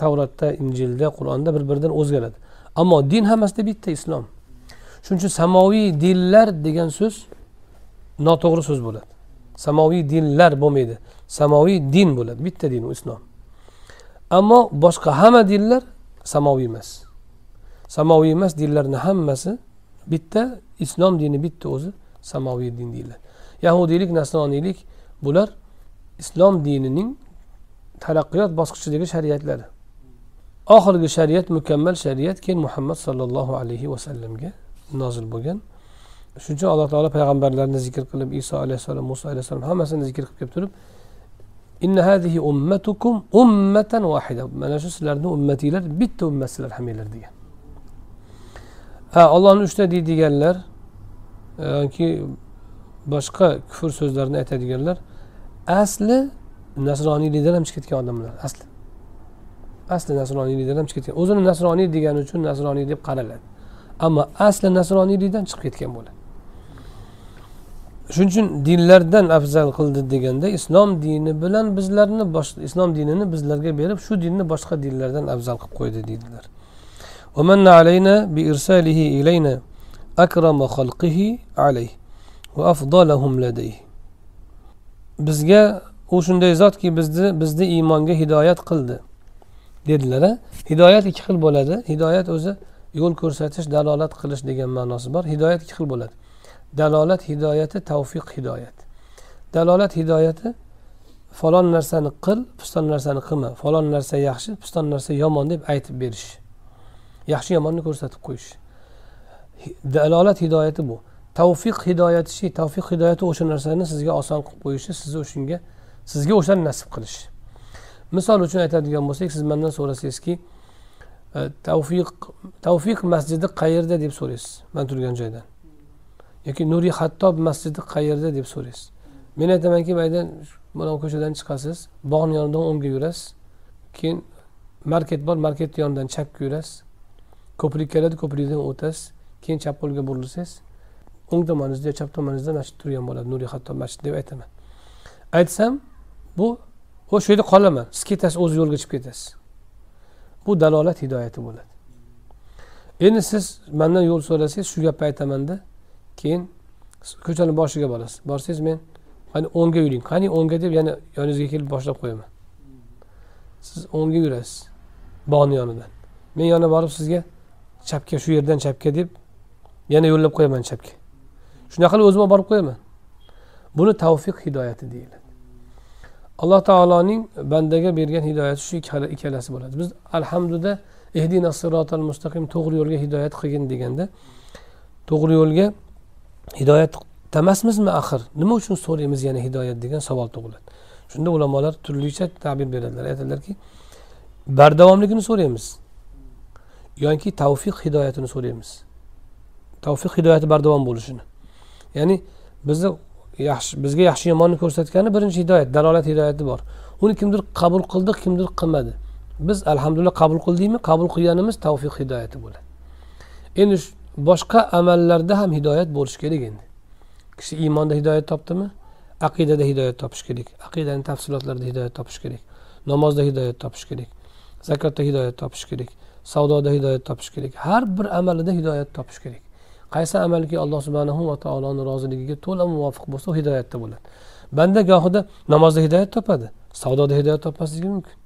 Tavratda injilda qur'onda bir biridan o'zgaradi. Ammo din hammasida bitta islom. Shuning uchun samoviy dinlar degan so'z noto'g'ri so'z bo'ladi. Samoviy dinlar bo'lmaydi. Samoviy din bo'ladi. Bitta din u islom. Ammo boshqa hamma dinlar samoviy emas. Samoviy emas dinlarni hammasi bitta islom dini bitta o'zi samoviy din deyiladi. Yahudiylik nasroniylik bular islom dinining taraqqiyot bosqichidagi shariatlari. Oxirgi shariat mukammal shariat keyin muhammad sollallohu alayhi vasallamga nozil bo'lgan. Shuning uchun alloh taolo payg'ambarlarni zikr qilib iso alayhissalom muso alayhissalom hammasini zikr qilib kelib turib inna hadihi ummatukum ummatan vahida mana shu sizlarni ummatinglar bitta ummatsizlar hammanglar degan. Ha ollohni uchta deydiganlar yoki boshqa kufr so'zlarni aytadiganlar asli nasroniylikdan ham chiqib ketgan odamlar asli. asli nasroniylikdan ham chiqib ketgan o'zini nasroniy degani uchun nasroniy deb qaraladi ammo asli nasroniylikdan chiqib ketgan bo'ladi shuning uchun dinlardan afzal qildi deganda islom dini bilan bizlarni islom dinini bizlarga berib shu dinni boshqa dinlardan afzal qilib qo'ydi deydilar ومن علينا بإرساله إلينا أكرم خلقه عليه وأفضلهم لديه bizga u shunday zotki bizni bizni iymonga hidoyat qildi Dedilar hidoyat ikki xil bo'ladi. Hidoyat o'zi yo'l ko'rsatish dalolat qilish degan ma'nosi bor. Hidoyat ikki xil bo'ladi. Dalolat hidoyati tavfiq hidoyat. Dalolat hidoyati falon narsani qil piston narsani qilma. Falon narsa yaxshi piston narsa yomon deb aytib berish. Yaxshi yomonni ko'rsatib qo'yish. Dalolat hidoyati bu. Tavfiq hidoyati tavfiq hidoyati o'sha narsani sizga oson qilib qo'yishi sizni o'shanga sizga o'shani nasib qilish misol uchun aytadigan bo'lsak siz mandan so'rasangizki e, tavfiq tavfiq masjidi qayerda deb so'raysiz man turgan joydan? Yoki nuriy hattob masjidi qayerda deb so'raysiz? Men aytamanki mayda mana ko'chadan chiqasiz bog'ni yonidan o'ngga yurasiz keyin market bor marketni yonidan chapga yurasiz ko'prik keladi ko'prikdan o'tasiz keyin chap qo'lga burilsangiz o'ng tomoningizda chap tomoningizda masjid turgan bo'ladi nuriy hattob masjid deb aytaman. Aytsam bu shu yerda qolaman. Siz ketasiz o'z yo'lga chiqib ketasiz. Bu dalolat hidoyati bo'ladi. Endi siz mandan yo'l so'rasangiz shu gapni aytamanda keyin ko'chani boshiga borasiz. Borsangiz men qani o'ngga yuring qani o'ngga deb yana yoningizga kelib boshlab qo'yaman. Siz o'ngga yurasiz bog'ni yonidan. Men yana borib sizga chapga shu yerdan chapga deb yana yo'llab qo'yaman chapga. Shunaqa qilib o'zim olib borib qo'yaman. Buni tavfiq hidoyati deyiladi. Alloh taoloning bandaga bergan hidoyati shu ikkalasi bo'ladi. Biz alhamduda ehdina sirotal mustaqim to'g'ri yo'lga hidoyat qilgin deganda to'g'ri yo'lga hidoyat emasmizmi axir? Nima uchun so'raymiz yana hidoyat degan savol tug'iladi. Shunda ulamolar turlicha ta'bir beradilar. Aytadilarki bardavomligini so'raymiz. Yoki tavfiq hidoyatini so'raymiz. Tavfiq hidoyati bardavom bo'lishini. Ya'ni bizni yaxshi bizga yaxshi yomonni ko'rsatgani birinchi hidoyat dalolat hidoyati bor. Uni kimdir qabul qildi kimdir qilmadi. Biz alhamdulillah qabul qildikmi qabul qilganimiz tavfiq hidoyati bo'ladi. Endi boshqa amallarda ham hidoyat bo'lishi kerak endi. Kishi iymonda hidoyat topdimi? Aqidada hidoyat topish kerak. Aqidani tafsilotlarida hidoyat topish kerak. Namozda hidoyat topish kerak. Zakotda hidoyat topish kerak. Savdoda hidoyat topish kerak. Har bir amalida hidoyat topish kerak. Qaysi amalki alloh subhanahu va taoloni roziligiga to'la muvofiq bo'lsa u hidoyatda bo'ladi. Banda gohida namozda hidoyat topadi savdoda hidoyat topmasligi mumkin.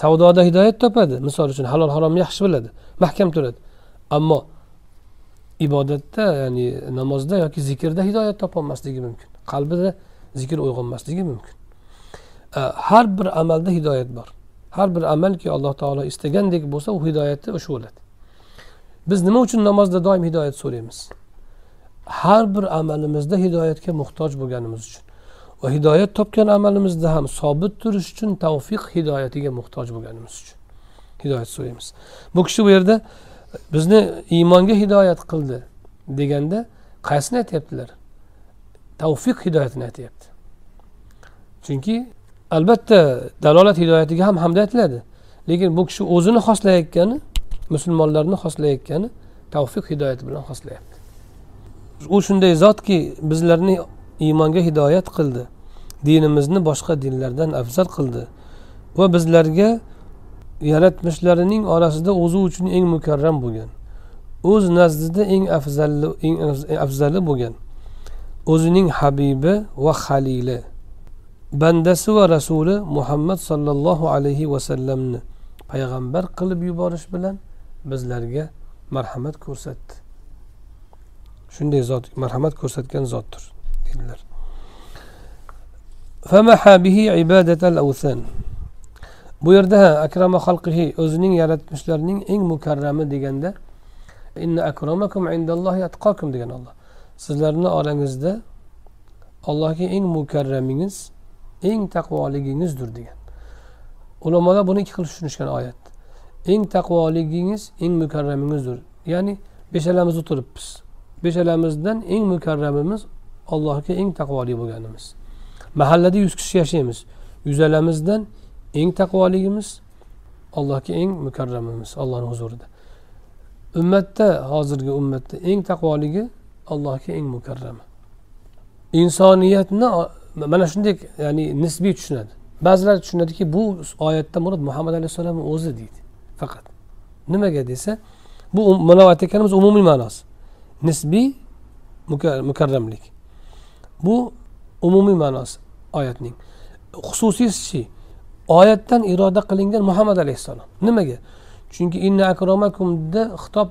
Savdoda hidoyat topadi misol uchun halol haromni yaxshi biladi mahkam turadi. Ammo ibodatda ya'ni namozda yoki zikrda hidoyat topolmasligi mumkin qalbida zikr uyg'onmasligi mumkin. Har bir amalda hidoyat bor. Har bir amalki alloh taolo istagandek bo'lsa u hidoyati o'sha bo'ladi. Biz nima uchun namozda doim hidoyat so'raymiz? Har bir amalimizda hidoyatga muhtoj bo'lganimiz uchun va hidoyat topgan amalimizda ham sobit turish uchun tavfiq hidoyatiga muhtoj bo'lganimiz uchun hidoyat so'raymiz. Bu kishi bu yerda bizni iymonga hidoyat qildi deganda qaysini aytyaptilar tavfiq hidoyatini aytyapti. Chunki albatta dalolat hidoyatiga ham hamda aytiladi. Lekin bu kishi o'zini xoslayotgani musulmonlarni xoslayotgani tavfiq hidoyati bilan xoslayapti. U shunday zotki bizlarni iymonga hidoyat qildi. Dinimizni boshqa dinlardan afzal qildi va bizlarga yaratmishlarining orasida o'zi uchun eng mukarram bo'lgan o'z nazdida eng afzalli eng afzali bo'lgan o'zining habibi va halili bandasi va rasuli muhammad sollallohu alayhi vasallamni payg'ambar qilib yuborish bilan bizlarga marhamat ko'rsatdi. Shunday zot marhamat ko'rsatgan zotdir dedilar. Bu yerda akrama xalqihi o'zining yaratmishlarining eng mukarrami deganda inna akramakum indallohi atqokum degan olloh sizlarni orangizda allohga eng mukarramingiz eng taqvoligingizdir degan. Ulamolar buni ikki xil tushunishgan oyat. Eng taqvoligingiz eng mukarramingizdir ya'ni beshalamiz o'tiribmiz. Beshalamizdan eng mukarramimiz allohga eng taqvoli bo'lganimiz. Mahallada yuz kishi yashaymiz. Yuzalamizdan eng taqvoligimiz allohga eng mukarramimiz allohni huzurida. Ummatda hozirgi ummatda eng taqvoligi allohga eng mukarrami. Insoniyatni mana shunday ya'ni nisbiy tushunadi. Ba'zilar tushunadiki bu oyatda murod muhammad alayhissalomni o'zi deydi. Faqat. Nimaga desa bu um, mana aytayotganimiz umumiy ma'nosi. Nisbiy mukarramlik. Bu umumiy ma'nosi oyatning. Xususiysi oyatdan iroda qilingan muhammad alayhissalom. Nimaga? Chunki inna akromakumda xitob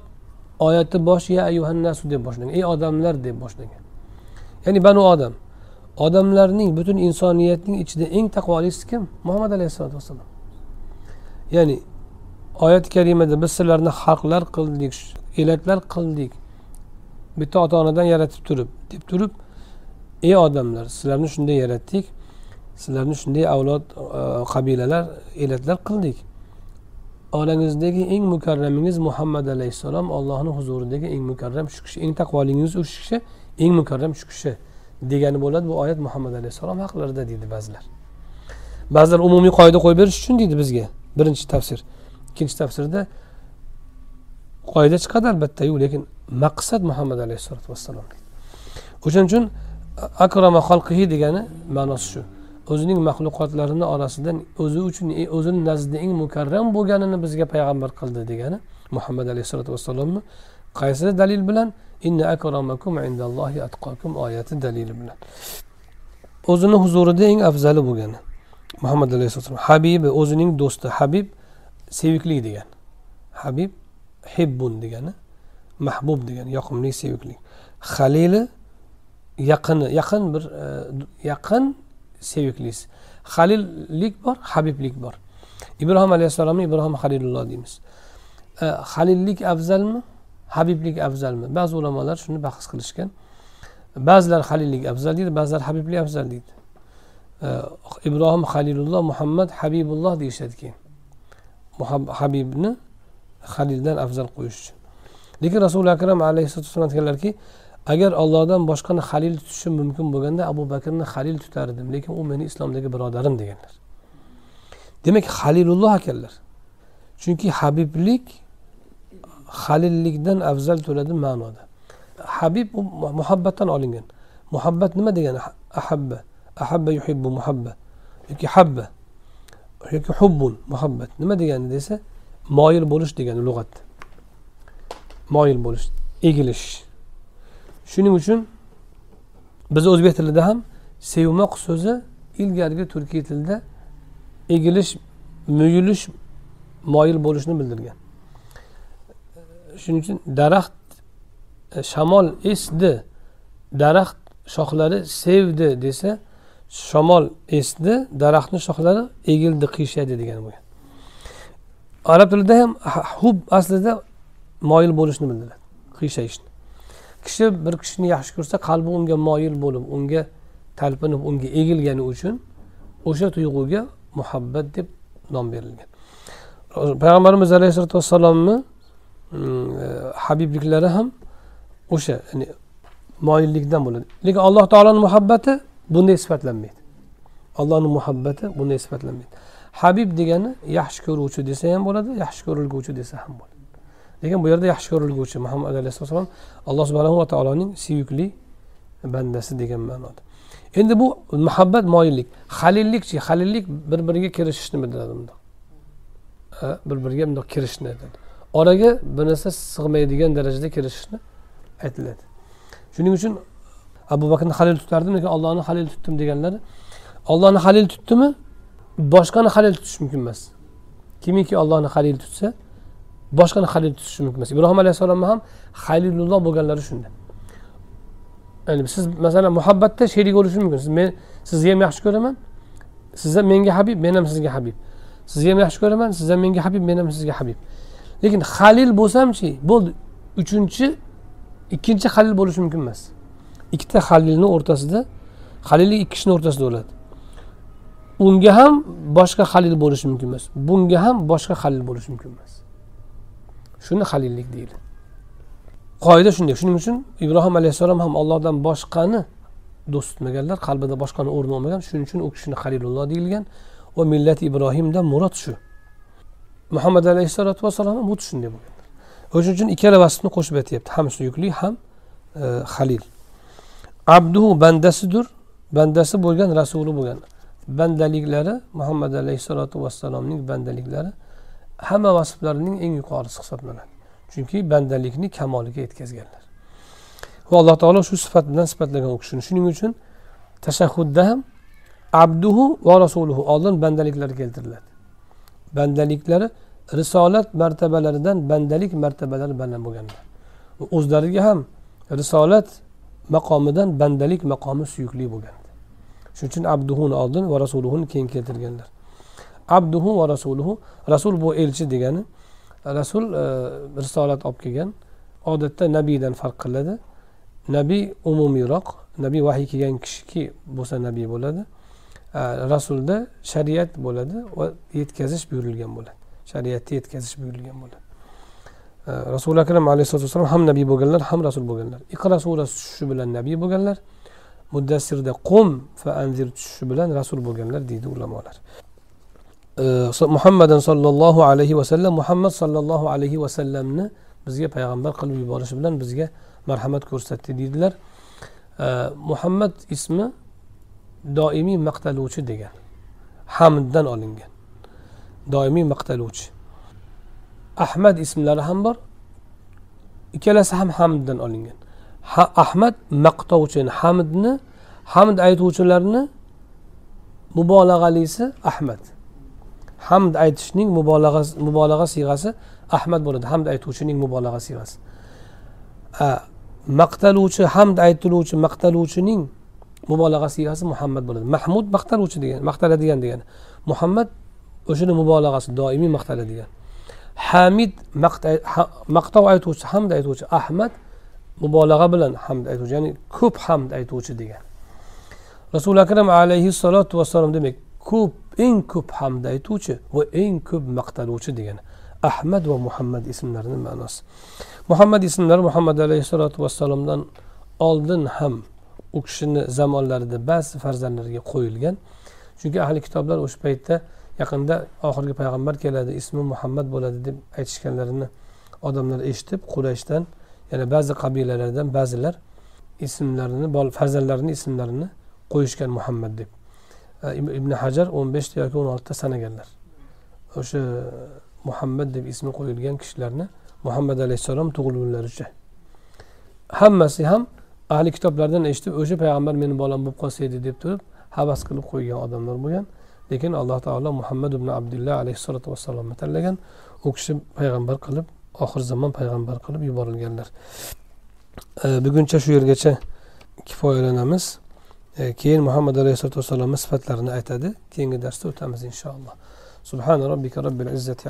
oyati boshi ya ayuhannasu deb boshlangan ey odamlar deb boshlangan ya'ni banu odam. Odamlarning butun insoniyatning ichida eng taqvolisi kim? Muhammad alayhissalotu vassalom ya'ni oyati karimada biz sizlarni xalqlar qildik elaklar qildik bitta ota onadan yaratib turib deb turib ey odamlar sizlarni shunday yaratdik sizlarni shunday avlod e, qabilalar elatlar qildik. Orangizdagi eng mukarramingiz muhammad alayhissalom allohni huzuridagi eng mukarram shu kishi eng taqvolingiz u kishi eng mukarram shu kishi degani bo'ladi bu oyat muhammad alayhissalom haqlarida deydi ba'zilar. Ba'zilar umumiy qoida qo'yib berish uchun deydi bizga. Birinchi tafsir. Ikkinchi tafsirda qoida chiqadi albattayu lekin maqsad muhammad alayhissalotu vassalom. O'shaning uchun akrama xalqihi degani ma'nosi shu. O'zining maxluqotlarini orasidan o'zi uchun o'zini nazdida eng mukarram bo'lganini bizga payg'ambar qildi degani muhammad alayhissalotu vassalomni qaysi dalil bilan inna akramakum indallohi atqokum oyati dalili bilan. O'zini huzurida eng afzali bo'lgani muhammad alayhissalom habibi o'zining do'sti habib sevikli degan. Habib hibbun degani mahbub degani yoqimli sevikli halili yaqini yaqin bir e, yaqin seviklisi halillik bor habiblik bor. Ibrohim alayhissalomni ibrohim halilulloh deymiz. E, halillik afzalmi? Habiblik afzalmi? Ba'zi ulamolar shuni bahs qilishgan. Ba'zilar halillik afzal deydi ba'zilar habiblik afzal deydi. E, ibrohim halilulloh muhammad habibulloh deyishadi keyin. Habibni halildan afzal qo'yish uchun. Lekin rasuli akram alayhissalatu vassalom aytganlarki agar ollohdan boshqani halil tutishim mumkin bo'lganda abu bakrni halil tutardim lekin u meni islomdagi birodarim deganlar. Demak halilulloh ekanlar. Chunki habiblik halillikdan afzal turadi ma'noda. Habib u muhabbatdan olingan. Muhabbat nima degani? Ahabba. Ahabba yuhibbu muhabba. Yoki habba. Yoki hubbun muhabbat. Nima degani desa moyil bo'lish degani lug'atda moyil bo'lish egilish. Shuning uchun biz o'zbek tilida ham sevmoq so'zi ilgarigi turkiy tilda egilish muyulish moyil bo'lishni bildirgan. Shuning uchun daraxt shamol esdi daraxt shoxlari sevdi desa shamol esdi daraxtni shoxlari egildi qiyshaydi degani bo'lgan arab tilida ham hub aslida moyil bo'lishni bildiradi qiyshayishni kishi bir kishini yaxshi ko'rsa qalbi unga moyil bo'lib unga talpinib unga egilgani uchun o'sha tuyg'uga muhabbat deb nom berilgan. Payg'ambarimiz alayhissalotu vassalomni mm, e, habibliklari ham o'sha ya'ni moyillikdan bo'ladi. Lekin alloh taoloni muhabbati bunday sifatlanmaydi. Allohni muhabbati bunday sifatlanmaydi. Habib degani yaxshi ko'ruvchi desa ham bo'ladi yaxshi ko'rilguvchi desa ham bo'ladi. Lekin bu yerda yaxshi ko'rilguvchi muhammad alayhissalom alloh subhanahu va taoloning suyukli bandasi degan ma'noda. Endi bu muhabbat moyillik halillikchi halillik bir biriga kirishishni bildiradi bundoq. Bir biriga bundoq kirishni aytadi. Oraga bir narsa sig'maydigan darajada kirishishni aytiladi. Shuning uchun abu bakrni halil tutardim lekin ollohni halil tutdim deganlar ollohni halil tutdimi? Boshqani halil tutish mumkin emas. Kimiki ollohni halil tutsa boshqani halil tutishi mumkin emas. Ibrohim alayhissalomni ham halilulloh bo'lganlari shunda. Ya'ni siz masalan muhabbatda sherik bo'lishi mumkin. Siz men sizni ham yaxshi ko'raman siz ham menga habib men ham sizga habib. Sizni ham yaxshi ko'raman siz ham menga habib men ham sizga habib. Lekin halil bo'lsamchi bo'ldi. Uchinchi ikkinchi halil bo'lishi mumkin emas. Ikkita halilni o'rtasida halillik ikki kishini o'rtasida bo'ladi unga ham boshqa halil bo'lishi mumkin emas. Bunga ham boshqa halil bo'lishi mumkin emas. Shuni halillik deydi. Qoida shunday. Shuning uchun ibrohim alayhissalom ham allohdan boshqani do'st tutmaganlar qalbida boshqani o'rni olmagan shuning uchun u kishini halilulloh deyilgan va millati ibrohimdan murod shu. Muhammad alayhissalotu vassalom ham xuddi shunday bo'lganlar o'shaning uchun ikkala vasfni qo'shib aytyapti. Ham suyukli ham e, halil abduhu bandasidir bandasi bo'lgan rasuli bo'lgan. Bandaliklari muhammad alayhissalotu vassalomning bandaliklari hamma vasflarining eng yuqorisi hisoblanadi. Chunki bandalikni kamoliga yetkazganlar. Va alloh taolo shu sifat bilan sifatlagan u kishini. Shuning uchun tashahhudda ham abduhu va rasuluhu oldin bandaliklari keltiriladi. Bandaliklari risolat martabalaridan bandalik martabalari baland bo'lganlar. O'zlariga ham risolat maqomidan bandalik maqomi suyukli bo'lgan shuning uchun abduhuni oldin va rasuluhuni keyin keltirganlar. Abduhu va rasuluhu rasul bu elchi degani rasul e, risolat olib kelgan odatda nabiydan farq qiladi. Nabiy umumiyroq nabiy vahiy kelgan kishiki bo'lsa nabiy bo'ladi e, rasulda shariat bo'ladi va yetkazish buyurilgan bo'ladi. Shariatni yetkazish buyurilgan bo'ladi. Rasuli akram alayhisalotu vassalom ham nabiy bo'lganlar ham rasul bo'lganlar. Iqra surasi tushishi bilan nabiy bo'lganlar muddassirda qum fa anzir tushishi bilan rasul bo'lganlar deydi ulamolar. Muhammadan sollallohu alayhi vasallam muhammad sollallohu alayhi vasallamni bizga payg'ambar qilib yuborishi bilan bizga marhamat ko'rsatdi deydilar. Muhammad ismi doimiy maqtaluvchi degan hamddan olingan doimiy maqtaluvchi. Ahmad ismlari ham bor. Ikkalasi ham hamddan olingan. Ha, ahmad maqtovchi hamdni hamd aytuvchilarni mubolag'alisi ahmad. Hamd aytishning mubolag'a mubolag'a siyg'asi ahmad bo'ladi. Hamd aytuvchining mubolag'a siyg'asi. Maqtaluvchi hamd aytiluvchi maqtaluvchining mubolag'a siyg'asi muhammad bo'ladi. Mahmud maqtaluvchi degan maqtaladigan degani. Muhammad o'shani mubolag'asi doimiy maqtaladigan hamid maqtov aytuvchi hamd aytuvchi ahmad mubolag'a bilan hamd aytuvchi ya'ni ko'p hamd aytuvchi degan. Rasuli akram alayhissalotu vassalom demak ko'p eng ko'p hamd aytuvchi va eng ko'p maqtaluvchi degani ahmad va muhammad ismlarini ma'nosi. Muhammad ismlari muhammad alayhissalotu vassalomdan oldin ham u kishini zamonlarida ba'zi farzandlariga qo'yilgan. Chunki ahli kitoblar o'sha paytda yaqinda oxirgi payg'ambar keladi ismi muhammad bo'ladi deb aytishganlarini odamlar eshitib qurayshdan yana ba'zi qabilalardan ba'zilar ismlarini farzandlarini ismlarini qo'yishgan muhammad deb. Ibn hajar o'n beshta yoki o'n oltita sanaganlar o'sha muhammad deb ismi qo'yilgan kishilarni muhammad alayhissalom tug'ilgunlaricha. Hammasi ham ahli kitoblardan eshitib o'sha payg'ambar meni bolam bo'lib qolsa edi deb turib havas qilib qo'ygan odamlar bo'lgan. Lekin alloh taolo muhammad ibn abdulloh alayhissalotu vassalomni tanlagan. U kishi payg'ambar qilib oxir zamon payg'ambar qilib yuborilganlar. E, buguncha shu yergacha kifoyalanamiz. E, keyin muhammad alayhissalotu vassalomni sifatlarini aytadi. Keyingi darsda o'tamiz inshaalloh. Subhana robbika izzati